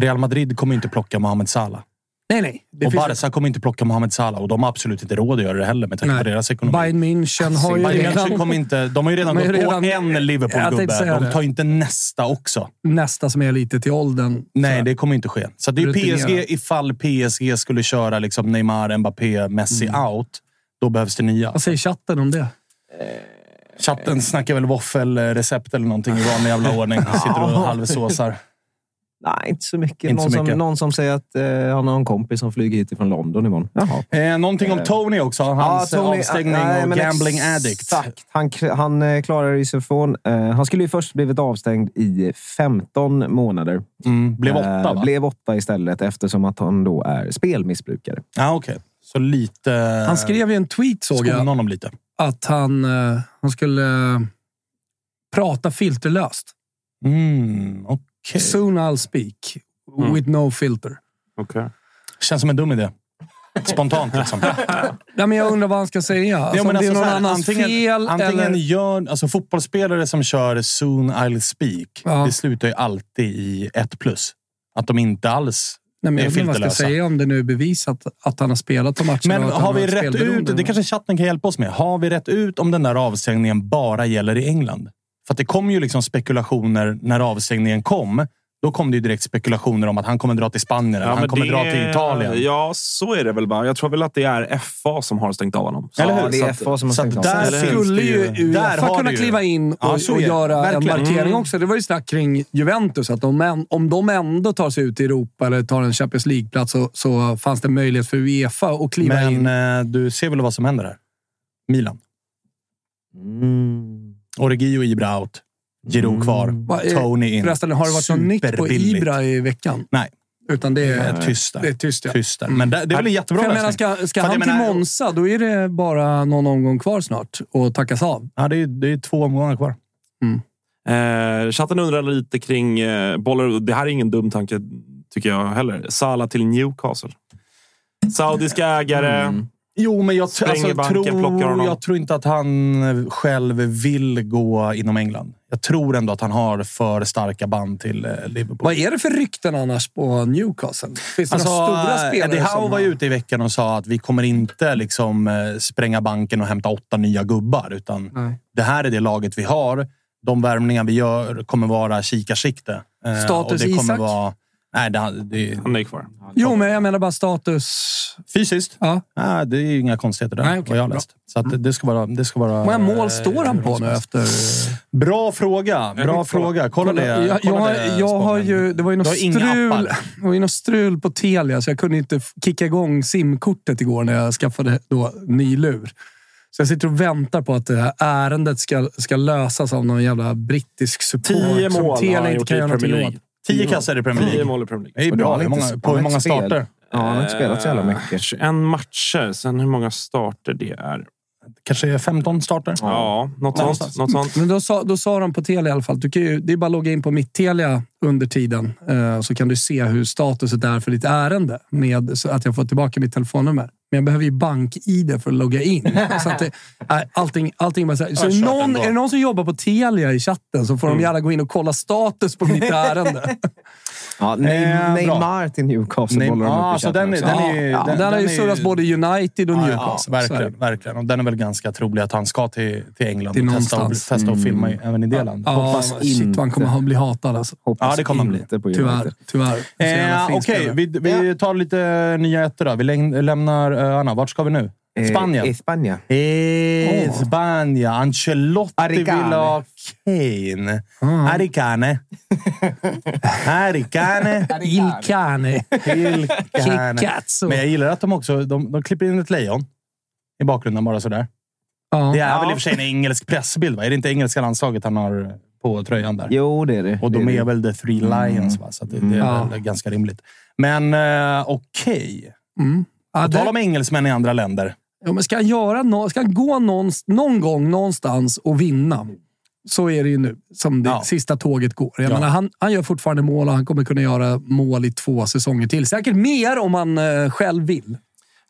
Real Madrid kommer inte plocka Mohamed Salah. Nej, nej. Det och Barca kommer inte plocka Mohamed Salah och de har absolut inte råd att göra det heller med tanke på deras ekonomi. Bayern München har ju Bayern redan kommer inte, de har ju redan gått ju på redan- en Liverpool-gubbe. De tar ju inte nästa också. nästa som är lite till åldern. Nej, det kommer inte ske. Så det är. PSG ifall PSG skulle köra liksom Neymar, Mbappé, Messi Mm. out. Då behövs det nya. Vad säger chatten om det? Chatten snackar väl våffelrecept eller någonting i vanlig jävla ordning. Sitter och halvsåsar. Nej, inte så mycket. Inte så någon, Som, mycket. någon som säger att eh, han har en kompis som flyger hit från London imorgon. Jaha. Eh, någonting om Tony också. Hans Ja, Tony- avstängning nej, och gambling exakt. addict. Han, k- han eh, klarar ju sig från... Eh, han skulle ju först blivit avstängd i 15 månader. Mm, blev åtta, Eh, va? Blev åtta istället eftersom att han då är spelmissbrukare. Ja, okej. Så lite... Han skrev ju en tweet såg jag, honom lite. att han, eh, han skulle eh, prata filterlöst. Mm, okej. Soon I'll speak. With no filter. Okej. Känns som en dum idé. Spontant liksom. Ja, men jag undrar vad han ska säga. Alltså, men om det är alltså någon här, annans antingen, fel antingen eller... gör... Alltså fotbollsspelare som kör “Soon I'll speak”, Ja. det slutar ju alltid i ett plus. Att de inte alls Nej, men är jag vet inte vad jag ska säga om det nu är bevisat att han har spelat på matcherna. Men har vi rätt ut, det kanske chatten kan hjälpa oss med. Har vi rätt ut om den där avstängningen bara gäller i England? För att det kom ju liksom spekulationer när avstängningen kom. Då kom det ju direkt spekulationer om att han kommer dra till Spanien eller han men kommer det- dra till Italien. Ja, så är det väl bara. Jag tror väl att det är FA som har stängt av honom. Så- Eller hur? Ja, det är att- FA som har stängt av. där hur? finns skulle ju där Uefa kunna kliva in och, Ja, och göra Verkligen. en markering Mm. också. Det var ju snack kring Juventus. Att de, en- om de ändå tar sig ut i Europa eller tar en Champions League-plats så, så fanns det möjlighet för Uefa att kliva in. Men eh, du ser väl vad som händer här? Milan. Mm. Origi och Ibra out. Giroud kvar. Va, eh, Tony in. Förresten, har det varit något nytt på. Ibra i veckan? Nej. Utan det är, tyst där. det är tyst. Ja. Tyst där. Men det, det är väl en jättebra jag menar, lösning. ska, ska han jag till menar- Monza, då är det bara någon omgång kvar snart och tackas av. Ja, det, är, det är två omgångar kvar. Eh, chatten undrar lite kring eh, bollar. Det här är ingen dum tanke, tycker jag heller. Salah till Newcastle. Saudiska ägare. Jo, men jag, alltså, banken, tror, jag tror inte att han själv vill gå inom England. Jag tror ändå att han har för starka band till eh, Liverpool. Vad är det för rykten annars på Newcastle? Finns det Alltså, några stora eh, spelare Eddie Howe var ju ute i veckan och sa att vi kommer inte liksom, eh, spränga banken och hämta åtta nya gubbar. Utan Nej. det här är det laget vi har. De värvningar vi gör kommer vara kikarsikte. Eh, Status och det kommer Isak? Vara, nej, det, det, Han är kvar. Jo, men jag menar bara status. fysiskt? Ja. Nej, det är ju inga konstigheter där, Nej, okej, vad jag har läst. Så att det, det ska vara... Det ska vara Hur många mål eh, står han på nu efter... Bra fråga. Bra fråga. Kolla det. Jag, jag, Kolla har, det, jag har ju... Det var ju något strul, det var ju något strul på Telia, så jag kunde inte kicka igång simkortet igår när jag skaffade då ny lur. Så jag sitter och väntar på att det här ärendet ska, ska lösas av någon jävla brittisk support Tio som mål har Telia inte kan göra någonting åt. Tio kassar i Premier League. mål i Premier League. Det är bra. Hur många, på hur många starter? Ja, han har inte spelat så jävla Eh, mycket. 21 matcher. Sen hur många starter det är? Kanske 15 starter? Ja, något sånt. Något sånt. Men då sa, då sa de på Telia i alla fall, du kan ju, det är bara att logga in på mitt Telia under tiden. Eh, så kan du se hur statuset är för ditt ärende med så att jag får tillbaka mitt telefonnummer. Men jag behöver ju bank-id för att logga in. så att det, allting, allting bara så här. Så är, någon, är det någon som jobbar på Telia i chatten så får de gärna gå in och kolla status på mitt ärende. Ja, Eh, Neymar. Neymar till Newcastle Nej, bollar så den, är- den, är, Ja, den, har ju surrats både United och Ja, Newcastle. Ja, verkligen, verkligen. Och den är väl ganska trolig att han ska till, till England Till och testa, och, testa och filma även i det landet. Ja, Hoppas shit vad han inte. kommer att bli hatad alltså. Hoppas Ja, det kommer han bli. inte på Tyvärr. Tyvärr. Eh, Okej, spelare. vi, vi tar lite nya ettor då. Vi lämnar öarna. Vart ska vi nu? Eh, Spanien. Eh, Åh. Spanien. Ancelotti Aricane. vill ha Kane. Mm. Aricane. Aricane. Il cane. Kane. Kikazzo. Men jag gillar att de också de, de klipper in ett lejon i bakgrunden bara sådär. Ja. Det är Ja. väl i och för sig en engelsk pressbild, va? Är det inte engelska landslaget han har på tröjan där? Jo, det är det. Och de det är det. väl the three lions, va? så att det, det är Ja. väl ganska rimligt. Men eh, okej. Mm. Ja, På det- tal om engelsmän i andra länder. Ja, men ska han, göra nå- ska han gå någonst- någon gång någonstans och vinna, så är det ju nu som det Ja. sista tåget går. Jag Ja. menar, han, han gör fortfarande mål och han kommer kunna göra mål i två säsonger till. Säkert mer om han eh, själv vill.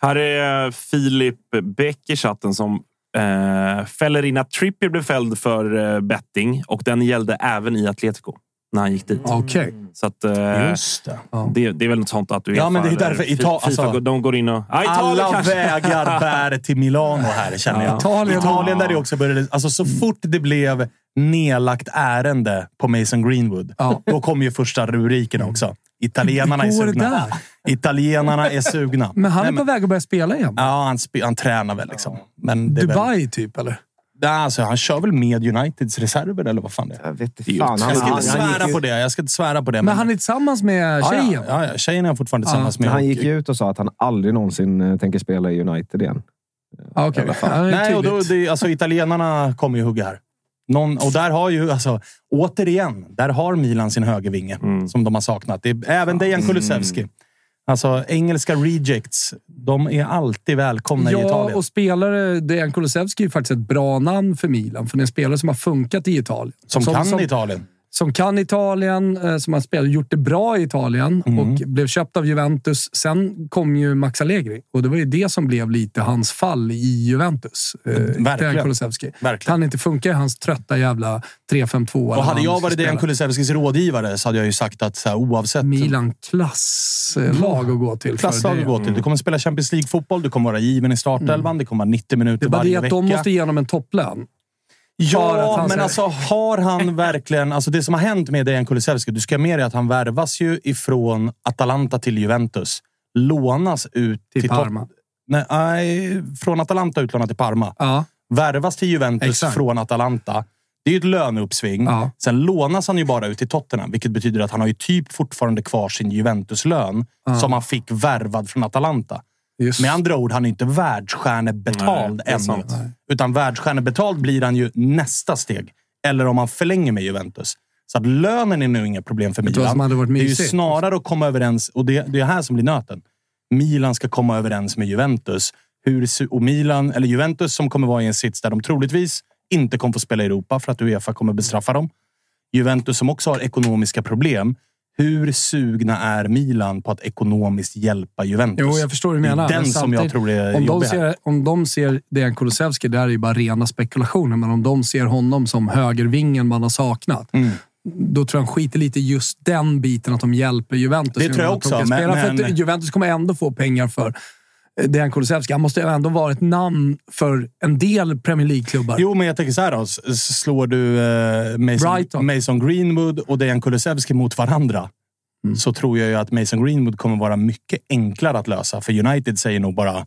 Här är Filip Bäck i chatten som eh, fäller in att Trippier blev fälld för eh, betting och den gällde även i Atletico när han gick dit. Okej. Så att, eh, Just det. det, det är väl något sånt att du Ja, men det är därför Fi- Ita- Fifa, alltså- de går in och... Ja, Italien Alla kanske. vägar bär till Milano här, känner jag. Italien- Italien där det också började... Alltså, så fort det blev nedlagt ärende på Mason Greenwood, Ja. då kom ju första rubrikerna också. Italienarna är Hur går det sugna. Italienarna är sugna. Men han är på väg att börja spela igen. Ja, han, spe, han tränar väl liksom. Men det är väl, Dubai, typ, eller? Nej, alltså, han kör väl med Uniteds reserver, eller vad fan det är. Jag vet inte fan. Han, Jag ska inte svära på det. Jag ska inte svära på det. Men han är tillsammans med tjejen. ja, ja, ja, tjejen är han fortfarande Ja, tillsammans med. han gick ju ut och sa att han aldrig någonsin eh, tänker spela i United igen. Det är Nej, och då, tydligt. det, alltså, italienarna kommer ju hugga här. Någon, och där har ju, alltså, återigen, där har Milan sin högervinge Mm. som de har saknat. Det är, även Dejan Kulusevski. Alltså, engelska rejects, de är alltid välkomna i Ja, Italien. och spelare... Dejan Kulusevski är ju faktiskt ett bra namn för Milan. För det är en spelare som har funkat i Italien. som, kan som, Italien. Som kan Italien, eh, som har spelat, gjort det bra i Italien Mm. och blev köpt av Juventus. Sen kom ju Max Allegri och det var ju det som blev lite hans fall i Juventus. Eh, verkligen. Kulusevski. Verkligen. Kan inte funka i hans trötta jävla 3-5-2. eller Och hade han jag varit Dejan. Kulusevskis rådgivare så hade jag ju sagt att så här, oavsett... Milan klasslag att gå till. Klasslag det. att gå till. Du kommer spela Champions League-fotboll, du kommer vara given i startelvan, det kommer vara 90 Det minuter är bara det varje att vecka. de måste igenom en topplön. Ja, men alltså har han verkligen... Alltså det som har hänt med Dejan Kulusevski, du ska med dig att han värvas ju ifrån Atalanta till Juventus. Lånas ut Till till, Parma. Nej, nej, från Atalanta utlånat till Parma. Ja, Värvas till Juventus Exakt. från Atalanta. Det är ju ett löneuppsving. Ja. Sen lånas han ju bara ut till Tottenham, vilket betyder att han har ju typ fortfarande kvar sin Juventus-lön som han fick värvad från Atalanta. Just. Med andra ord, han är inte världsstjärnebetald Nej, ännu. Utan världsstjärnebetald blir han ju nästa steg. Eller om han förlänger med Juventus. Så att lönen är nu inget problem för Milan. Det är ju snarare att komma överens, och det, det är här som blir nöten. Milan ska komma överens med Juventus. Hur, och Milan, eller Juventus som kommer vara i en sits där de troligtvis inte kommer få spela i Europa för att Uefa kommer bestraffa dem. Juventus som också har ekonomiska problem. Hur sugna är Milan på att ekonomiskt hjälpa Juventus? Jo, jag förstår hur du menar. den men som jag tror är om de, här. ser, om de ser Dejan Kulusevski, det här är ju bara rena spekulationer, men om de ser honom som högervingen man har saknat, Mm. då tror jag han skiter lite i just den biten, att de hjälper Juventus. Det tror jag också, men- men- Juventus kommer ändå få pengar för Dejan Kulusevski. Han måste ju ändå vara ett namn för en del Premier League-klubbar. Jo, men jag tänker så här då. Slår du eh, Mason. Mason Greenwood och Dejan Kulusevski mot varandra Mm. så tror jag ju att Mason Greenwood kommer vara mycket enklare att lösa. För United säger nog bara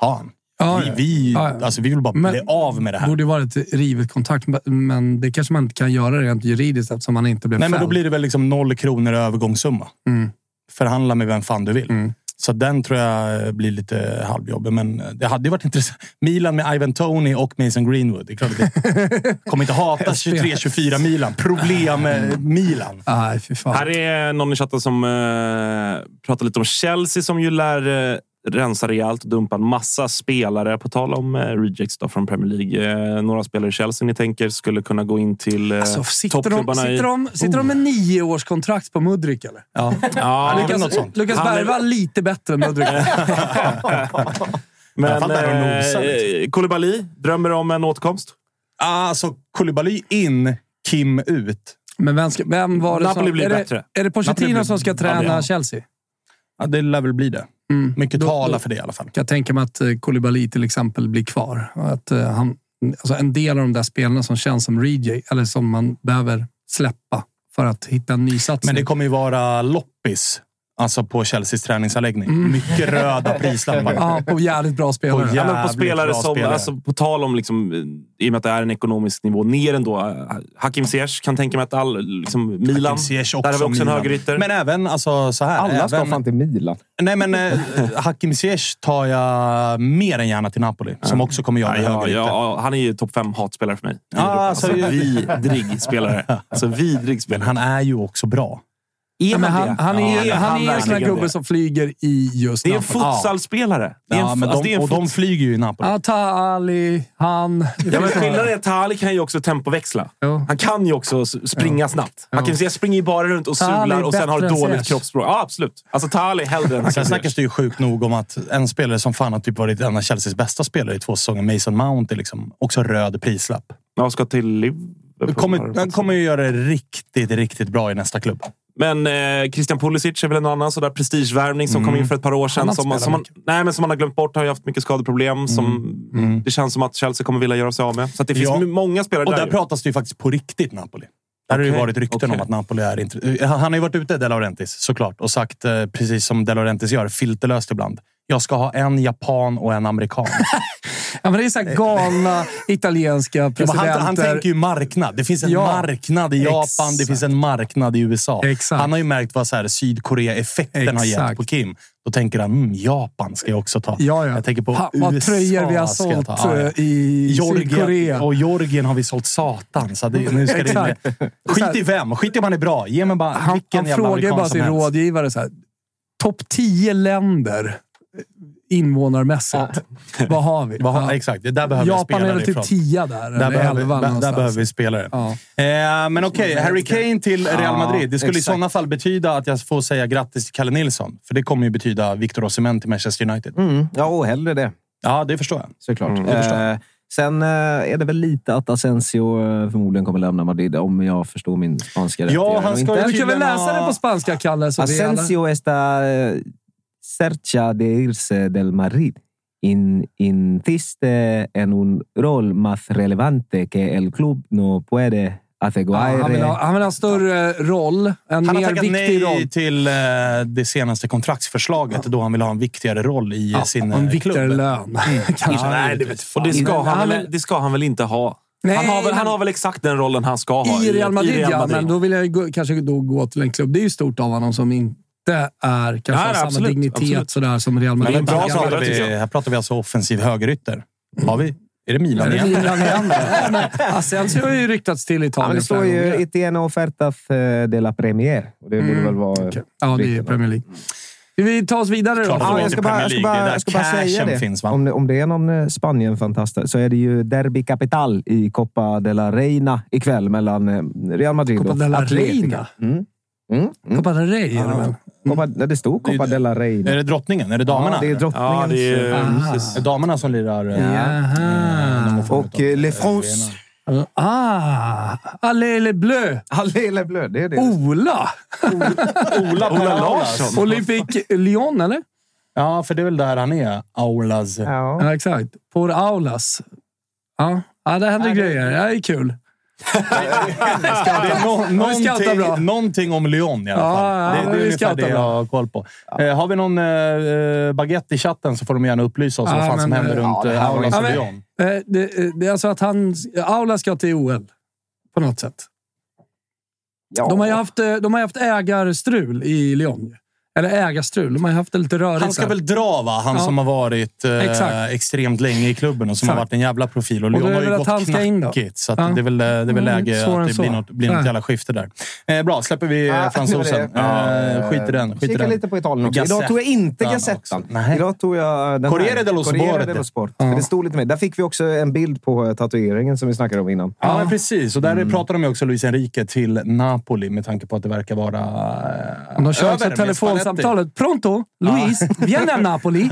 ta han. Ja, vi, vi, Ja, ja. Alltså, vi vill bara Men- bli av med det här. borde ju vara ett rivet kontrakt, men det kanske man inte kan göra rent juridiskt eftersom han inte blev Nej, men då fälld. blir det väl liksom noll kronor i övergångssumma. Mm. Förhandla med vem fan du vill. Mm. Så den tror jag blir lite halvjobbig, men det hade ju varit intressant. Milan med Ivan Tony och Mason Greenwood. Det är klart att det kommer inte hata 23-24 Milan. Problem Milan. Nej, fy fan. Här är någon i chatten som eh, pratar lite om Chelsea som ju lär eh, rensa rejält och dumpa en massa spelare. På tal om eh, rejects då från Premier League. Eh, några spelare i Chelsea ni tänker skulle kunna gå in till eh, Alltså, sitter, de, toppklubbarna sitter, i... de, sitter de med nio års kontrakt på Mudryk, eller? Ja. Ja, det är Lukas, något sånt. Lukas är- Berg var lite bättre än Mudryk. men eh, Koulibaly drömmer om en återkomst. Alltså, Koulibaly in, Kim ut. Men vem, ska, vem var det Napoli som... blir är, det, bättre. är det Pochettino blir- som ska träna det är. Chelsea? Ja, det lär väl bli det. Mm. Mycket Då- talar för det i alla fall. jag tänka mig att eh, Koulibaly till exempel blir kvar. Att, eh, han, alltså en del av de där spelarna som känns som rejay, eller som man behöver släppa för att hitta en ny satsning. Men det kommer ju vara loppis. Alltså på Chelseas träningsanläggning. Mycket röda prislappar. Ja, på jävligt bra spelare. På Ja, men på Jävligt spelare bra som, spelare. alltså, på tal om, liksom, eh, i och med att det är en ekonomisk nivå ner ändå. eh, Hakim Ziyech kan tänka mig att all, liksom, Milan, där har vi också en Milan. högerytter. Men även alltså, så här. Alla ska även, fan till Milan. Nej, men eh, Hakim Ziyech tar jag mer än gärna till Napoli. Som också kommer göra Ja, ja, högerytter. ja, han är ju topp fem hatspelare för mig. Europa. alltså, alltså, vidrig spelare. Alltså, vidrig Men spelare. han är ju också bra. Är Ja, men han han, han är, Ja, han är en sån här gubbe det? som flyger i just Det är en futsalspelare. Det är en, Ja, men alltså, de, en och de flyger ju i Napoli. Ja, Ali, han... Ja, men skillnaden är att Tali kan ju också tempoväxla. Jo. Han kan ju också springa snabbt. Ja. Hakim Ziyech springer ju bara runt och Tali sular och sen har dåligt kroppsspråk. Ja, absolut. Alltså Tali hellre än Sen snackas det ju sjukt nog om att en spelare som fan har typ varit en av Chelseas bästa spelare i två säsonger, Mason Mount, är liksom också röd prislapp. Jag ska till Liverpool. Kommer, han kommer ju göra det riktigt, riktigt bra i nästa klubb. Men eh, Christian Pulisic är väl en annan sådär prestigevärvning som kom in för ett par år sedan. Som, spelat som, man, nej, men som man har glömt bort. Har ju haft mycket skadeproblem. Som Det känns som att Chelsea kommer vilja göra sig av med. Så det finns Ja. många spelare Och där. där ju. pratas det ju faktiskt på riktigt Napoli. Där har det ju varit rykten okej. om att Napoli är intressant. Han har ju varit ute, De Laurentiis, såklart, och sagt, eh, precis som De Laurentiis gör, filterlöst ibland. Jag ska ha en japan och en amerikan. Ja, men det är så här galna italienska Ja, presidenter. han, han tänker ju marknad. Det finns en Ja, marknad i Japan, det exakt. finns en marknad i USA. Exakt. Han har ju märkt vad så här Sydkorea-effekten har gett på Kim. Då tänker han, mm, Japan ska jag också ta. Ja, ja. Jag tänker på vad USA tröjor vi har sålt. Ja, ja. eh, i Georgien, Sydkorea. och Georgien har vi sålt satan. Så det, nu ska det, skit i vem. Skit i om han är bra. Ge mig bara Han, vilken han jävla frågar bara sin helst. rådgivare så här. Topp 10 länder invånarmässigt. Vad har vi? Vad har-. Exakt, det där behöver jag Japan spela är väl typ. 10 där. Där eller behöver, 11 där, där behöver vi spelare. Ja. Eh, men okej, Harry Kane till Real Madrid. Det skulle i exakt. sådana fall betyda att jag får säga grattis till Kalle Nilsson. För det kommer ju betyda Victor Osimhen till Manchester United. Mm. Ja, och hellre det. Ja, det förstår jag. Såklart. det förstår eh, sen eh, är det väl lite att Asensio eh, förmodligen kommer lämna Madrid, om jag förstår min spanska rätt. Ja, jag han ska inte. ju- Du kan väl läsa ha- det på spanska, Kalle? Så vi alla... Asensio está cerca de irse del Madrid. In, insiste en un rol más relevante que el club no puede Ja, asegurar. han, vill ha, han vill ha en större roll. En Han har mer tackat viktig nej roll. till eh, det senaste kontraktsförslaget då han vill ha en viktigare roll i Ja, sin och en eh, viktigare klubb. lön. Kanske. nej, det Och det ska, Han väl, det ska han väl inte ha? Nej, han, har väl, han har väl exakt den rollen han ska ha I Real Madrid, Real ja. Madrid. Men då vill jag ju gå, kanske då gå till en klubb. Det är ju stort av honom som inte är kanske Nej, samma absolut, dignitet absolut. sådär som Real Madrid. Men bra pratar vi, här pratar vi alltså offensiv högerytter. Har vi? Är det Milan igen? Milan igen? Asensio har ju ryktats till Ja, Italien det står ju. Etienne ofertas eh, de la Premier. Och det borde Mm. väl vara... Okej. Ja, det är? Premier League. Vi ta oss vidare då? Ja, jag ska bara, jag ska bara, jag ska bara säga det. finns, om, det. Om det är någon eh, Spanien-fantast så är det ju Derby Capital i Copa de la Reina ikväll mellan eh, Real Madrid Copa och de la Atletica. Reina? Mm. Mm. Mm. Copa del Rey är det väl? Copa, nej, det stod Copa Det- della Rey. Är det drottningen? Är det damerna? Ja, det är drottningens... Ja, det är... Det damerna som lirar? eh, Jaha. form Och eh, Le France. Ah! Allez les bleus! Allé le bleu, det är det. Ola! Ola, Ola Aulas. Larsson. Olympique Lyon, eller? Ja, för det är väl där han är. Aulas. Ja. Ja, exakt. Por Aulas. Ja, ja det händer grejer. Det är kul. Ja, scoutar bra. någonting, någonting om Lyon i alla Ja, fall. ja, det, det är vi ungefär det jag har koll på. Eh, har vi någon eh, baguette i chatten så får de gärna upplysa oss Ja, vad fan som händer eh, runt ja, det eh, Aulas Ja, och men- Lyon. Eh, det, eh, det är alltså att han... Aula ska till OL. På något sätt. Ja. De har ju haft, de har ju haft ägarstrul i Lyon. Eller ägarstrul. De har haft det lite rörigt. Han ska där. väl dra, va? Han Ja. som har varit eh, extremt länge i klubben och som har Exakt. varit en jävla profil. Och Och Lyon har ju gått knackigt, så att Ja. det är väl, det är väl Mm, läge att det blir något, blir något jävla skifte där. Eh, bra, släpper vi Ja, eh, fransosen. var det. Eh, skit i den. Skit i den. lite på Italien också. Idag tog jag inte. Gazettan. Idag tog jag den Corriere dello Corriere Sport. dello Sport. Ja. För det stod lite mer. Där fick vi också en bild på eh, tatueringen som vi snackade om innan. Ja, men precis. Och där Mm. pratar de ju också Luis Enrique till Napoli med tanke på att det verkar vara eh, De kör också med telefonsamtalet. Pronto? Luis? Vieni a Napoli?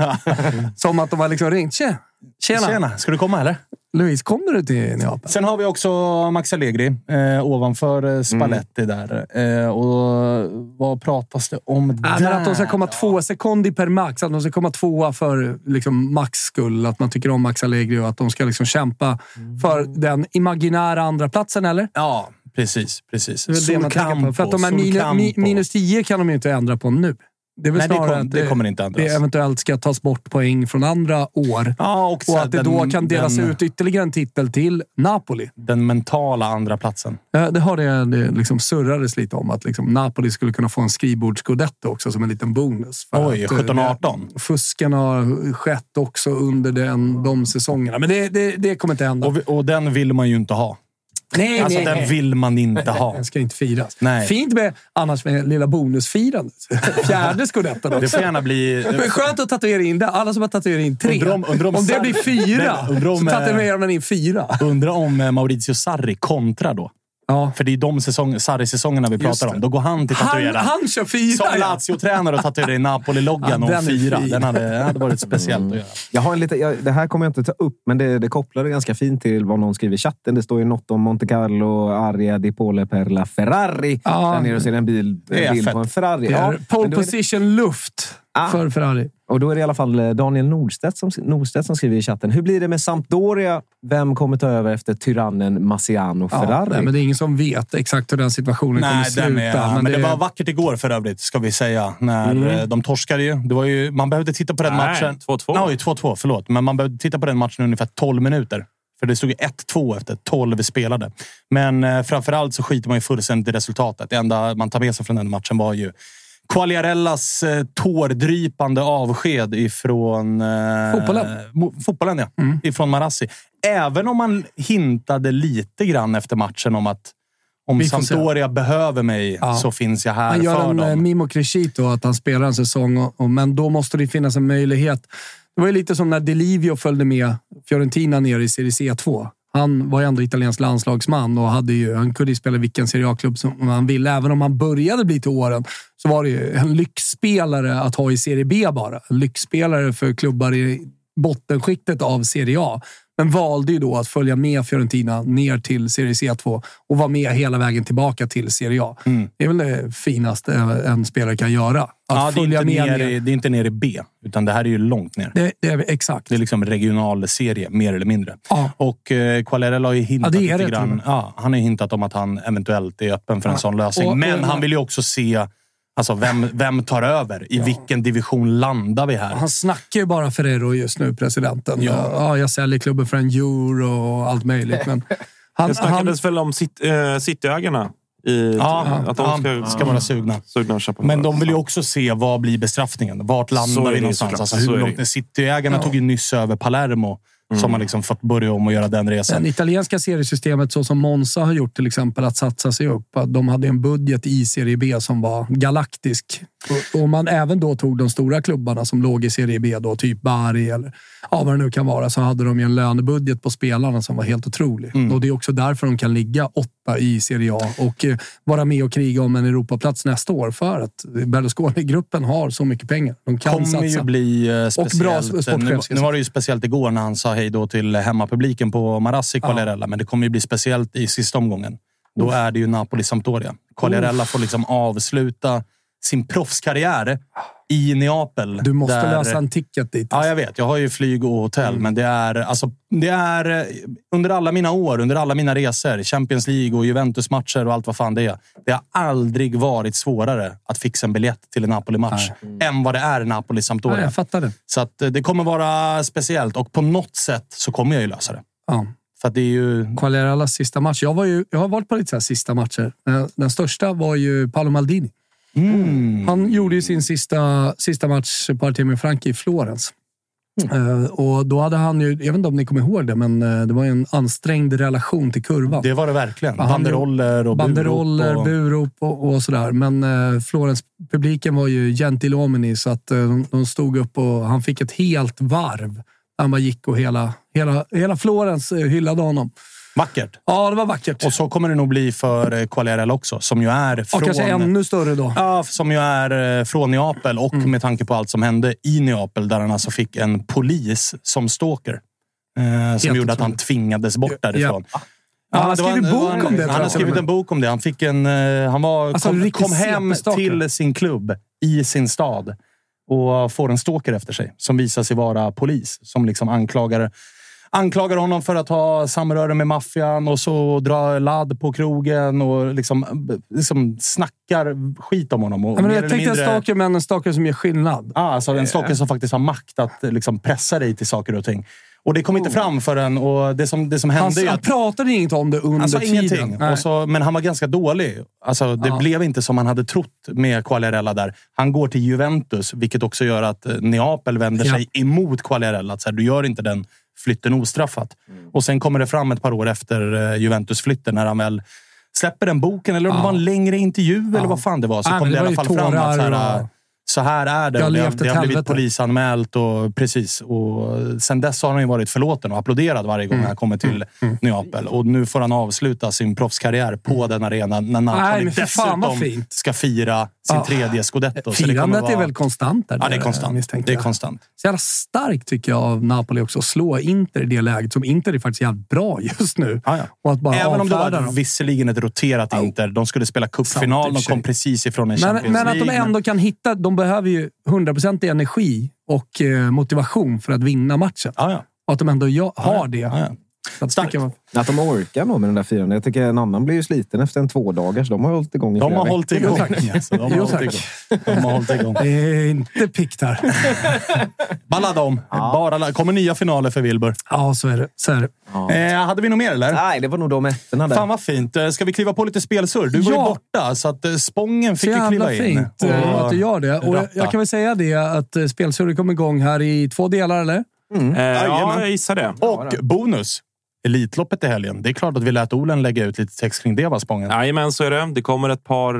Som att de har liksom ringt. Tjena! Tjena! Tjena, ska du komma eller? Luis, kommer du till Neapel? Sen har vi också Max Allegri eh, ovanför eh, Spalletti där. Eh, och vad pratas det om Ja, där? men att de ska komma två sekunder per max. Att de ska komma tvåa för liksom, Max skull. Att man tycker om Max Allegri och att de ska liksom kämpa för den imaginära andra platsen eller? Ja, precis. precis. Det är det man tänker på. För att de här Sul minu, mi, Campo. minus 10 kan de ju inte ändra på nu. Det är väl Nej, det, kom, att det kommer inte ändras. det eventuellt ska tas bort poäng från andra år. ja, och, Och att det då den- kan delas den, ut ytterligare en titel till Napoli. Den mentala andra platsen. Eh, Det har det, det liksom surrades lite om att liksom Napoli skulle kunna få en skrivbordsgodetto också som en liten bonus. För Oj, att, eh, 17-18. det- Fusken har skett också under den, de säsongerna. Men det, det, det kommer inte hända. Och, och den vill man ju inte ha. Nej, Alltså, nej, den nej. vill man inte ha. Den ska inte firas. Nej. Fint med, annars med lilla bonusfirandet. Fjärde scudetton Det också. får gärna bli... Men skönt att tatuera in det. Alla som har tatuerat in tre. Undrar om- undrar om om det blir fyra, Men om, så eh, tatuerar man in fyra. Undrar om eh, Maurizio Sarri kontrar då. Ja. För det är de säsong, Sarri-säsongerna vi pratar om. Då går han till Han, tatueraren. han kör fyra. Som ja. Lazio-tränare och tatuerar in Napoli-loggan Ja, om fyra. Den hade, hade varit speciellt att göra. Jag har en lite, jag, det här kommer jag inte ta upp, men det, det kopplade ganska fint till vad någon skriver i chatten. Det står ju något om Monte Carlo, Aria di Pole per la Ferrari. Ja. Där nere ser en bil, Det är bild på en Ferrari. Ja, pole position luft Ah. för Ferrari. Och då är det i alla fall eh, Daniel Nordstedt som, Nordstedt som skriver i chatten. Hur blir det med Sampdoria? Vem kommer ta över efter tyrannen Massiano Ja, Ferrari? nej, men det är ingen som vet exakt hur den situationen kommer Nej, sluta. den är, men, det, var vackert igår för övrigt, ska vi säga. När Mm. eh, de torskade ju. Det var ju. Man behövde titta på den Nej, matchen. 2-2. Nej, 2-2. Förlåt. Men man behövde titta på den matchen i ungefär 12 minuter. För det stod ju 1-2 efter 12 spelade. Men eh, framförallt så skiter man ju fullständigt i resultatet. Det enda man tar med sig från den matchen var ju Quagliarellas eh, tårdrypande avsked ifrån... Eh, Fotbollen. mo- fotbollen, ja. Mm. Ifrån Marassi. Även om man hintade lite grann efter matchen om att om se. Sampdoria behöver mig Ja. så finns jag här Han gör för en eh, dem. Mimo Crescito, att han spelar en säsong, och, och, men då måste det finnas en möjlighet. Det var ju lite som när Delivio följde med Fiorentina ner i Serie C2. Han var ju ändå italiensk landslagsman och hade ju, han kunde ju spela vilken Serie A-klubb som han ville. Även om han började bli till åren så var det ju en lyxspelare att ha i Serie B bara. En lyxspelare för klubbar i bottenskiktet av Serie A. Men valde ju då att följa med Fiorentina ner till Serie C2 och vara med hela vägen tillbaka till Serie A. Mm. Det är väl det finaste en spelare kan göra. Att Ja, det, är följa inte med i, det är inte ner i B, utan det här är ju långt ner. Det, det är exakt. Det är liksom regional serie, mer eller mindre. Ja. Och eh, Quagliarella har ju hintat Ja, det lite det, grann. Ja, han har ju hintat om att han eventuellt är öppen för en Ja. sån lösning. Och- Men och- han vill ju också se alltså, vem, vem tar över. I vilken division landar vi här? Han snackar ju bara Ferrero just nu, presidenten. Ja. Ja. jag säljer klubben för en euro och allt möjligt. Men han, Det han, snackades väl om sit, äh, Cityägarna. I, Ja, att de ska, ja, ska vara sugna. sugna. Men de vill ju också se vad blir bestraffningen. Vart landar vi någonstans? Alltså, Så hur långt. Cityägarna Ja. tog ju nyss över Palermo. Som har liksom fått börja om och göra den resan. det italienska seriesystemet, så som Monza har gjort till exempel, att satsa sig upp. De hade en budget i Serie B som var galaktisk. Och om man även då tog de stora klubbarna som låg i Serie B, då, typ Bari eller ja, vad det nu kan vara, så hade de ju en lönebudget på spelarna som var helt otrolig. Mm. Och Det är också därför de kan ligga åtta i Serie A och eh, vara med och kriga om en Europaplats nästa år. För att Berlusconi-gruppen har så mycket pengar. De kan kommer satsa. ju bli eh, speciellt. bra sportchef, nu, nu var det ju speciellt igår när han sa hej då till hemmapubliken på Marassi Quagliarella, men det kommer ju bli speciellt i sista omgången. Då är det ju Napoli-Sampdoria. Quagliarella får liksom avsluta sin proffskarriär i Neapel. Du måste där- lösa en ticket dit. Ja, jag vet. Jag har ju flyg och hotell, Mm. men det är, alltså, det är eh, under alla mina år, under alla mina resor, Champions League och Juventus-matcher och allt vad fan det är. Det har aldrig varit svårare att fixa en biljett till en Napoli-match än vad det är Ja, Napoli-Sampdoria. jag fattar det. Så att eh, det kommer vara speciellt och på något sätt så kommer jag ju lösa det. Ja. För det är ju... Quagliarellas sista match. Jag, var ju, jag har varit på lite så sista matcher. Den, den största var ju Paolo Maldini. Mm. Han gjorde ju sin sista, sista match på Artemio Franchi i Florens. Eh, och då hade han ju, jag vet inte om ni kommer ihåg det, men eh, det var en ansträngd relation till kurvan. Det var det verkligen. Banderoller och Banderoller, burop och... burop och, och sådär. Men eh, Florens-publiken var ju gentilomini så att de, de stod upp och han fick ett helt varv. Han bara gick och hela, hela, hela Florens hyllade honom. Vackert. Ja, det var vackert. Och så kommer det nog bli för eh, Quagliarella också, som ju är och från... kanske ännu större då. Ja, som ju är eh, från Neapel och Mm. med tanke på allt som hände i Neapel där han alltså fick en polis som stalker. Eh, som gjorde att han tvingades bort därifrån. Ja, han har skrivit en- bok om det, Han har skrivit och en bok om det. Han, fick en, eh, han var, Alltså, kom, kom hem till sin klubb i sin stad och får en stalker efter sig som visar sig vara polis. Som liksom anklagar, anklagar honom för att ha samröre med maffian och så drar ladd på krogen och liksom, liksom snackar skit om honom. Och Ja, men jag tänkte en mindre- stalker, men en stalker som gör skillnad. Ja, alltså en stalker som faktiskt har makt att liksom, pressa dig till saker och ting. Och det kom inte fram förrän... Och det, som, det som Han, hände han att pratade inget om det under han sa tiden. ingenting. Och så, men han var ganska dålig. Alltså, det Ja. blev inte som man hade trott med Quagliarella där. Han går till Juventus, vilket också gör att eh, Neapel vänder Ja. sig emot Quagliarella. Att Så här, du gör inte den flytten ostraffat. Mm. Och sen kommer det fram ett par år efter eh, Juventus-flytten när han väl släpper den boken. Eller om det Ja. var en längre intervju eller vad fan det var. Så Nej, kom det, det i alla fall fram att så, här, så här är det. Jag det, det har blivit polisanmält och precis. Och sen dess har han ju varit förlåten och applåderad varje Mm. gång han kommer till Neapel. Och nu får han avsluta sin proffskarriär på den arenan när Napoli men vad dessutom fint. ska fira sin Ja. tredje scudetto. Firandet vara- är väl konstant där? Ja, det är konstant. Det är konstant. Så jävla starkt tycker jag av Napoli också att slå Inter i det läget. Som Inter är faktiskt jävligt bra just nu. Ja, ja. Och att bara Även om det var dem. visserligen ett roterat Inter. De skulle spela cupfinal. De kom precis ifrån en Men, Champions men att de League. ändå kan hitta... De behöver ju 100% energi och eh, motivation för att vinna matchen. Ja, ja. Och att de ändå har det. Ja, ja. Starkt. Att de orkar nog med den där firandet. Jag tycker en annan blir ju sliten efter en tvådagars. De har hållit igång i De flera har hållit veckor. igång. tack. Alltså, de har Jo, hållit tack. igång. De har hållit igång. Det är inte pikt här. Balla dem. Bara, la- kommer nya finaler för Wilbur. Ja, så är det. Så är det. Eh, hade vi något mer eller? Nej, det var nog de ettorna där. Fan vad fint. Eh, Ska vi kliva på lite spelsurr? Du var ju Ja. borta, så att eh, Spången Så fick ju kliva in. fint eh, att du gör det. Och jag, kan väl säga det att spelsurret kommer igång här i två delar, eller? Eh, ja, jag gissar det. Och bonus! Elitloppet i helgen. Det är klart att vi lät Olen lägga ut lite text kring det, va, Spången? Jajamän, så är det. Det kommer ett par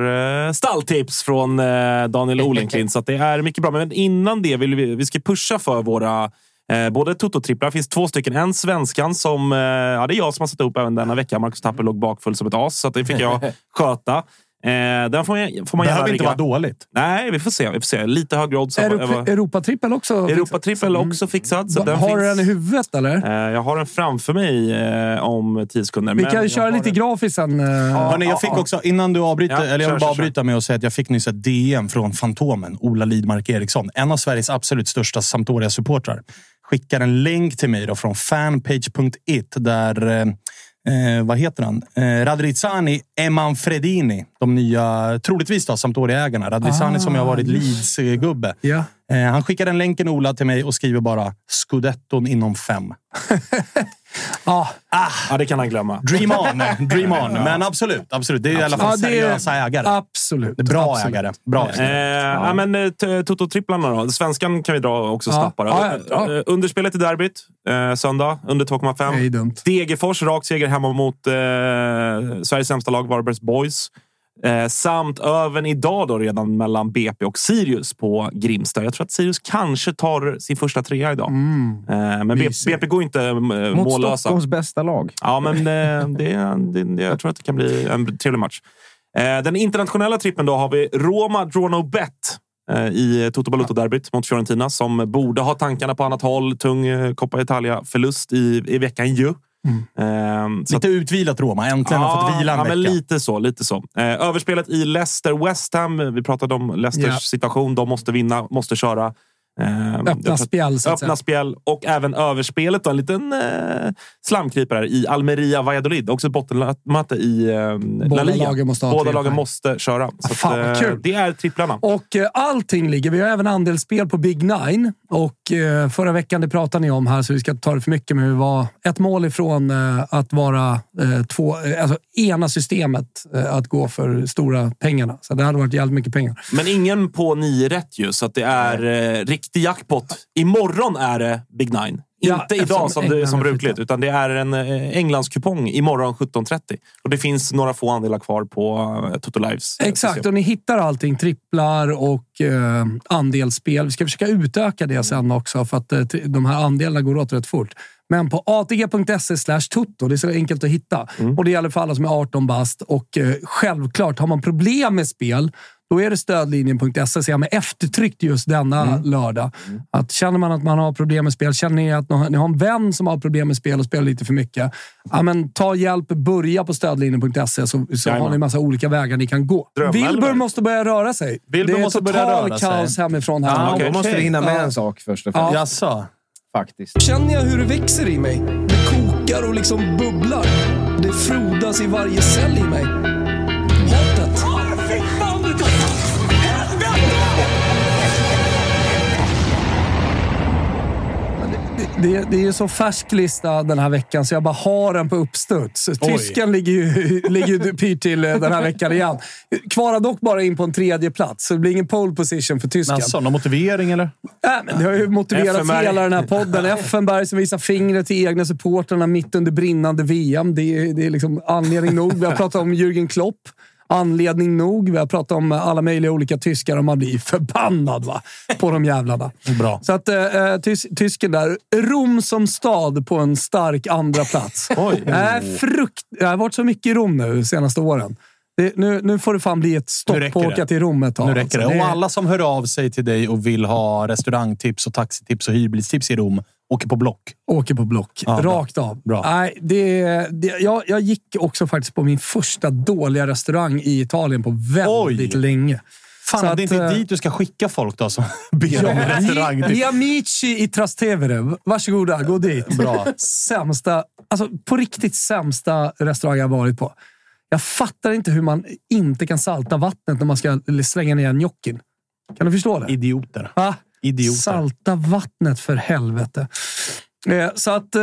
eh, stalltips från eh, Daniel Olenklint, så att det är mycket bra. Men innan det vill vi, vi ska pusha för våra eh, både Toto-tripplar. Det finns två stycken. En svenskan som... Eh, ja, det är jag som har satt upp även denna vecka. Marcus Tapper låg bakfull som ett as, så att det fick jag sköta. Eh, den får, man- får man gärna Behöver inte vara dåligt. Nej, vi får se. Vi får se. Lite högre odds. Europa, Europatrippel också? Europatrippel också fixad. Så Va- den har du den i huvudet, eller? Eh, jag har den framför mig eh, om tio sekunder. Vi men kan köra lite den- grafiskt sen. eh. Hörrni, jag fick också, innan du avbryter, Ja, eller jag vill bara avbryta med att säga att jag fick nyss ett DM från Fantomen, Ola Lidmark Eriksson. En av Sveriges absolut största Sampdoria-supportrar. Skickar en länk till mig då från fanpage.it där eh, vad heter han? Eh, Radrizzani Emanfredini. De nya, troligtvis då, Sampdoria-ägarna. Radrizzani Ah, som jag har varit. Leeds-gubbe. Ja. Eh, han skickar en länken Ola till mig och skriver bara “Scudetton inom fem”. Ah, Ja, det kan han glömma. Dream on, dream on. Men absolut, absolut. Det är i alla fall Ja, är- seriösa ägare. absolut. Det är bra absolut. ägare. Bra. Eh, ja. men eh, Toto-tripplarna då. Svenskan kan vi dra också Ja. snabbt bara. Ja, ja. Eh, Underspelet i derbyt, eh, söndag, under Det är 2,5. dumt. Degerfors, rak seger hemma mot eh, Sveriges sämsta lag, Varbergs Boys. Eh, samt öven idag då redan mellan BP och Sirius på Grimsta. Jag tror att Sirius kanske tar sin första trea idag. Mm. Eh, men BP. BP går inte eh, Mot mållösa. Stockholms bästa lag. Ja, men eh, det, det, jag tror att det kan bli en trevlig match. Den internationella trippen då har vi Roma Draw No Bet i Toto Balutto-derbyt mot Fiorentina som borde ha tankarna på annat håll. Tung Coppa Italia-förlust i, i veckan ju. Eh, så Lite utvilat Roma. Äntligen har fått vila en ja, vecka. men lite så. Lite så. Eh, överspelet i Leicester-West Ham. Vi pratade om Leicesters Ja. situation. De måste vinna, måste köra. Eh, jag Öppna spjäll, så att Öppna spjäll och även överspelet. Då, en liten eh, slamkrypare i Almeria Valladolid. Också ett bottenmöte i eh, La Liga. lagen måste ha Båda lagen måste köra. Så att, fan vad eh, kul. Det är tripplarna. Och eh, allting ligger. Vi har även andelsspel på Big Nine. Och eh, förra veckan, det pratade ni om här, så vi ska inte ta det för mycket, men vi var ett mål ifrån eh, att vara eh, två, eh, alltså ena systemet att gå för stora pengarna. Så det hade varit jävligt mycket pengar. Men ingen på nio rätt ju, så att det är eh, riktig jackpot. Imorgon är det Big Nine. Ja, Inte idag som, det, som brukligt, utan det är en eh, Englandskupong imorgon 17.30. Och det finns några få andelar kvar på Toto Lives. eh, Exakt, system. och ni hittar allting. Tripplar och eh, andelsspel. Vi ska försöka utöka det sen också, för att t- de här andelarna går åt rätt fort. Men på atg.se slash tutto, det är så enkelt att hitta. Och Det gäller för alla som är 18 bast. Och självklart, har man problem med spel, då är det stödlinjen.se. Så jag med eftertryck just denna lördag. Att känner man att man har problem med spel, känner ni att ni har- en vän som har problem med spel och spelar lite för mycket. Ja, men ta hjälp, börja på stödlinjen.se så, så har ni massa olika vägar ni kan gå. Wilbur måste börja röra sig. Wilbur det är måste total börja röra sig. kaos hemifrån här. Ja, Då måste vi hinna med Ja. en sak först och Ja. främst. Jaså? Faktiskt. Känner jag hur det växer i mig? Det kokar och liksom bubblar. Det frodas i varje cell i mig. Det, det, det är ju så färsk lista den här veckan, så jag bara har den på uppstuds. Tysken ligger ju, ligger ju pyrt till eh, den här veckan igen. Kvarar dock bara in på en tredje plats, så det blir ingen pole position för tysken. Alltså, någon motivering eller? Nej, men det har ju motiverat Effenberg. hela den här podden. Effenberg som visar fingret till egna supportrarna mitt under brinnande VM. Det är, det är liksom anledning nog. Vi har pratat om Jürgen Klopp. Anledning nog. Vi har pratat om alla möjliga olika tyskar och man blir förbannad va? på de jävlarna. Bra. Så att eh, tys tysken där. Rom som stad på en stark andra plats. Oj. Äh, frukt. Jag har varit så mycket i Rom nu de senaste åren. Det, nu, nu får det fan bli ett stopp på att åka det. till Rom ett tag. Nu räcker det. alltså. Och alla som hör av sig till dig och vill ha restaurangtips och taxitips och hyrbilstips i Rom åker på Block. Åker på block. Ja. Rakt av. Bra. Nej, det, det, jag, jag gick också faktiskt på min första dåliga restaurang i Italien på väldigt Oj. länge. Fan, Så det är att, inte eh, dit du ska skicka folk då som ber om restaurangtips. Gli Amici i Trastevere. Varsågoda, gå dit. Bra. Sämsta, alltså på riktigt sämsta restaurang jag varit på. Jag fattar inte hur man inte kan salta vattnet när man ska slänga ner gnocchim. Kan du förstå det? Idioter. Va? Idioter. Salta vattnet för helvete. Eh, Så att eh,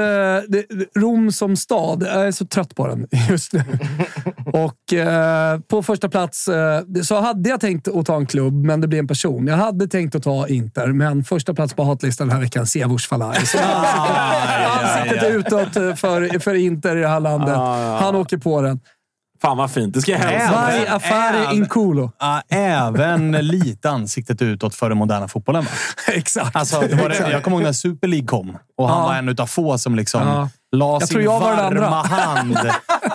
Rom som stad, jag är så trött på den just nu. Och eh, på första plats eh, så hade jag tänkt att ta en klubb, men det blev en person. Jag hade tänkt att ta Inter, men första plats på hatlistan den här veckan, Siavush Falai. Så Ansiktet är utåt för, för Inter i det här landet. Han åker på den. Fan vad fint. Det ska jag hälsa. Vai affare in culo. Ja, även lite ansiktet utåt för den moderna fotbollen. Va? Exakt. Alltså, det var det, Exakt. jag kommer ihåg när Super League kom och han Ja. var en utav få som liksom Ja. la Jag sin tror jag varma hand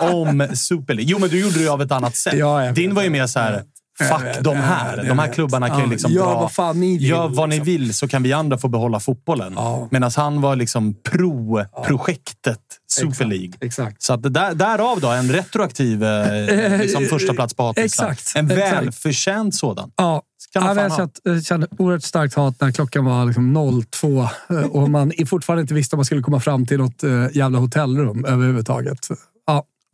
om Super League. Jo, men du gjorde det av ett annat sätt. Ja, Din var ju mer så här. Fuck de här. De här klubbarna kan ju liksom gör dra... vad fan ni vill, Gör vad ni liksom. vill så kan vi andra få behålla fotbollen. Ja. Medan han var liksom pro-projektet Super League. Exakt. Så att där, därav då en retroaktiv eh, liksom första plats på hatlistan. exakt, En välförtjänt sådan. Ja, ja, jag kände, jag kände oerhört starkt hat när klockan var liksom 02 eh, och man fortfarande inte visste om man skulle komma fram till något eh, jävla hotellrum överhuvudtaget.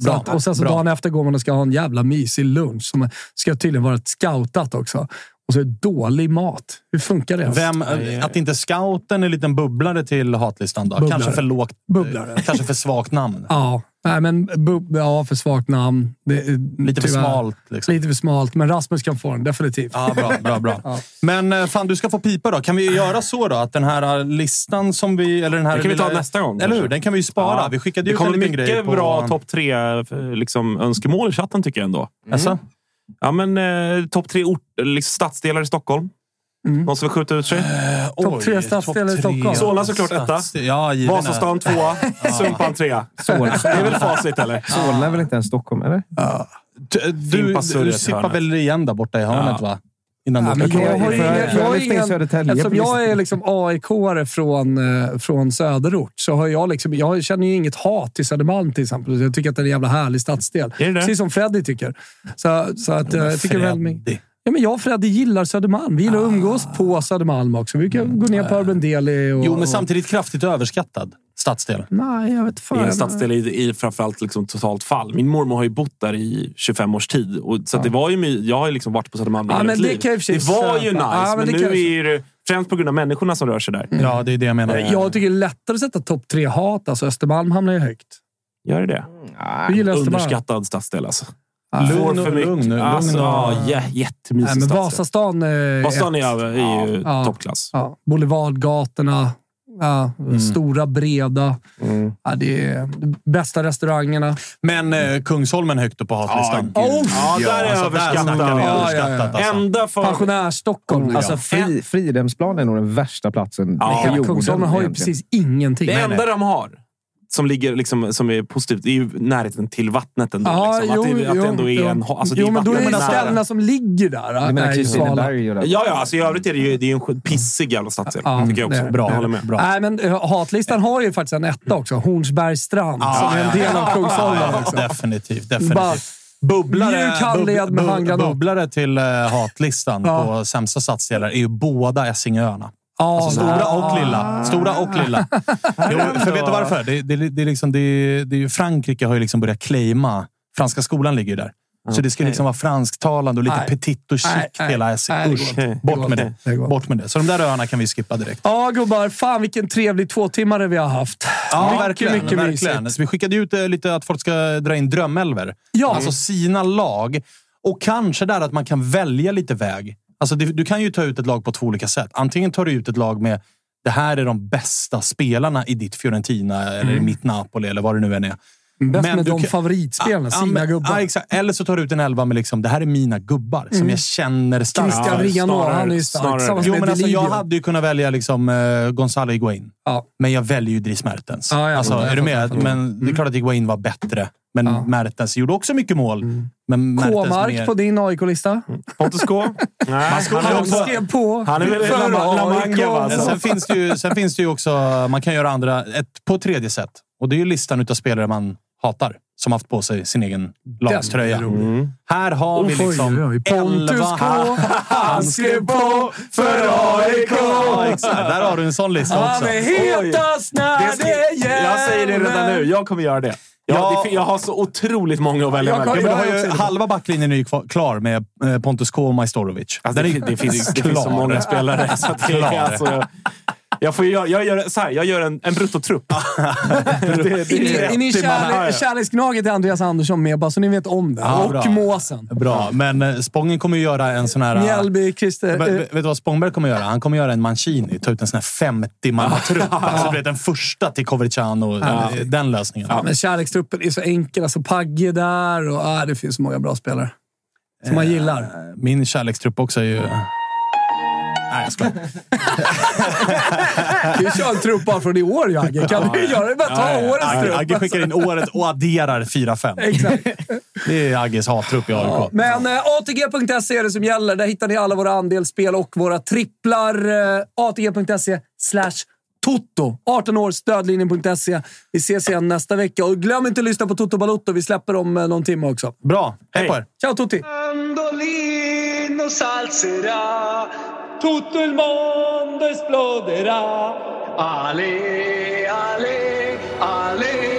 Bra, att, och sen så bra. dagen efter går man och ska ha en jävla mysig lunch som ska tydligen vara scoutat också. Och så är det dålig mat. Hur funkar det? Vem, att inte scouten är en liten bubblare till hatlistan då? Bubblare. Kanske för lågt. Bubblare. Kanske för svagt namn. Ja, nej, men ja, för svagt namn. Det, är Lite för tyvärr smalt. Liksom. Lite för smalt, men Rasmus kan få den definitivt. Ja, bra, bra, bra. Ja. Men eh, fan, du ska få pipa då. Kan vi göra så då? Att den här eh, listan som vi... Eller den här Det kan vi ta nästa gång, Eller hur? Den kan vi ju spara. Ja. Vi skickade Det ut en kommer liten mycket grej på... bra topp tre eh, liksom, önskemål i chatten tycker jag ändå. Alltså? Ja, men eh, topp tre ort, liksom stadsdelar i Stockholm. Någon som vill skjuta ut sig? Topp tre stadsdelar i Stockholm. Solna såklart etta. Ja, Vasastan tvåa, Sumpan trea. Det är väl facit, eller? Solna är väl inte ens Stockholm, eller? Du, du, du i sippar väl igen där borta i hörnet, Ja. va? Innan Ja, du åker jag jag- jag jag ingen, Södertälje eftersom jag är liksom AIK-are från, eh, från söderort så har jag liksom, jag känner ju inget hat till Södermalm till exempel. Jag tycker att det är en jävla härlig stadsdel. Precis som Freddy tycker. Så, så att, eh, jag tycker väl, Freddy. Ja, men jag och Freddy gillar Södermalm. Vi gillar att umgås på Södermalm också. Vi kan gå ner på Urban Deli och... Jo, men samtidigt kraftigt överskattad stadsdel. Nej, jag vet Det fan. är en stadsdel i, i framförallt liksom totalt fall. Min mormor har ju bott där i 25 års tid. Och, så att det var ju, jag har ju liksom varit på Södermalm Ja, hela men mitt det liv. i Det var ju nice. Ja, men men, det nu är det främst på grund av människorna som rör sig där. Ja, det är det jag menar. Jag tycker det är lättare att sätta topp tre hat. Alltså Östermalm hamnar ju högt. Gör det det? Östermalm? Underskattad stadsdel alltså. Lugn och- för mycket. lugn, alltså, och- ja, Nej, jättemysig men stadsdel. Vasastan är Vasastan är, är ju Ja. toppklass. Ja, Boulevardgatorna. Ja, Stora, breda. Ja, det är de bästa restaurangerna. Men eh, Kungsholmen högt upp på hatlistan. Ja, Ja, där är alltså, överskattat. Där vi Ja, överskattat ja, ja. alltså. Ända för... Pensionärs-Stockholm. Alltså, fri, Fridhemsplan är nog den värsta platsen Ja. Kungsholmen har ju precis ingenting. Det enda nej. de har som, ligger liksom, som är positivt det är ju närheten till vattnet ändå. Ja, liksom. att, jo, det, att det ändå jo, är en... jo. Alltså, det jo, är men då är det ställena som ligger där. Du menar. Kristineberg det? Ja, ja. Alltså, I övrigt är det ju det är en pissig jävla stadsdel. Ja, tycker jag också. det är- Bra. Jag håller med. Bra. Nej, men eh, hatlistan har ju faktiskt en etta också. Hornsbergs strand, som är en del av Kungsholmen. Ja, Liksom. definitivt. Bara definitivt. Bubblare, handled med bub- handgranat. bubblare till eh, hatlistan Ja. på sämsta stadsdelar är ju båda Essingeöarna. Ja, Alltså stora och lilla. Stora och lilla. Jo, för vet du varför? Det, det, det, är liksom, det, det är ju Frankrike har ju liksom börjat claima... Franska skolan ligger ju där. Så det ska liksom vara fransktalande och lite Nej. petit och chic Nej, hela det Usch, bort med det. Det Bort med det. Så de där öarna kan vi skippa direkt. Ja, gubbar. Fan vilken trevlig tvåtimmare vi har haft. Ja, mycket, verkligen. mycket verkligen. Så vi skickade ut eh, lite att folk ska dra in drömälver. Ja. Alltså sina lag. Och kanske där att man kan välja lite väg. Alltså det, du kan ju ta ut ett lag på två olika sätt. Antingen tar du ut ett lag med det här är de bästa spelarna i ditt Fiorentina eller i mitt Napoli eller vad det nu än är. Bäst Men med du de kan- favoritspelarna, Ja, sina men- gubbar. Ja, exakt. Eller så tar du ut en elva med liksom, det här är mina gubbar som jag känner starkt. Christian Ja, Riano, han är ju stark. Jo, men alltså, jag hade ju kunnat välja liksom, uh, Gonzalo Higuain. Ja. Men jag väljer ju Dries Mertens. Ja, alltså, är du med? Men det är klart att Higuain var bättre. Men Ja. Mertens gjorde också mycket mål. Men Mertens K-mark mer- på din AIK-lista. Pontus K? Nej, han, Han också, skrev på. han är väl för AIK. Men sen, finns det ju, sen finns det ju också... Man kan göra andra... Ett, på ett tredje sätt. Och det är ju listan utav spelare man hatar. Som haft på sig sin egen lagströja. Den Här har vi Oj, liksom oj, oj. Pontus K. Han skrev på för AIK. Ja. Där har du en sån lista Han också. är hetast när det gäller. jag säger det redan nu. Jag kommer göra det. Jag, Ja. det, jag har så otroligt många att välja Jag Ja, mellan. men du har ju halva backlinjen är ju kvar- klar med eh, Pontus K och Majstorovic. Alltså, det, det, finns, det finns så många spelare. Så att det är alltså, jag, får, göra- jag, gör, så här, jag gör en, en bruttotrupp. det, det, Är ni, är ni 30 man. Ja, ja. kärle, kärleksgnaget till Andreas Andersson med, bara så ni vet om det. Ja, och bra. måsen. Bra, men eh, Spången kommer ju göra en sån här... Mjällby, Christer... Vet, eh, vet du vad Spångberg kommer göra? Han kommer göra en Mancini. Ta ut en sån här 50-mannatrupp. Alltså, du vet, den första till Coverciano. eh, Den lösningen. Ja, men kärlekstruppen är så enkel. Alltså Pagge där och ah, det finns så många bra spelare. Som man gillar. Min kärlekstrupp också är ju... Nej, jag skojar. Du kör en trupp bara från i år, Jagge. Kan du göra det? Bara ta Ja, ja, ja. årets Agge, trupp. Agge skickar in året och adderar 4-5. Exakt. Det är Agges hattrupp i AIK. Men eh, ATG.se är det som gäller. Där hittar ni alla våra andelsspel och våra tripplar. Eh, ATG.se slash Toto. 18 år, stödlinjen.se. Vi ses igen nästa vecka. Och glöm inte att lyssna på Toto Balotto. Vi släpper om eh, någon timme också. Bra. Hej på er! Ciao Tutti! Tutto il mondo esploderà. Ale, ale, ale,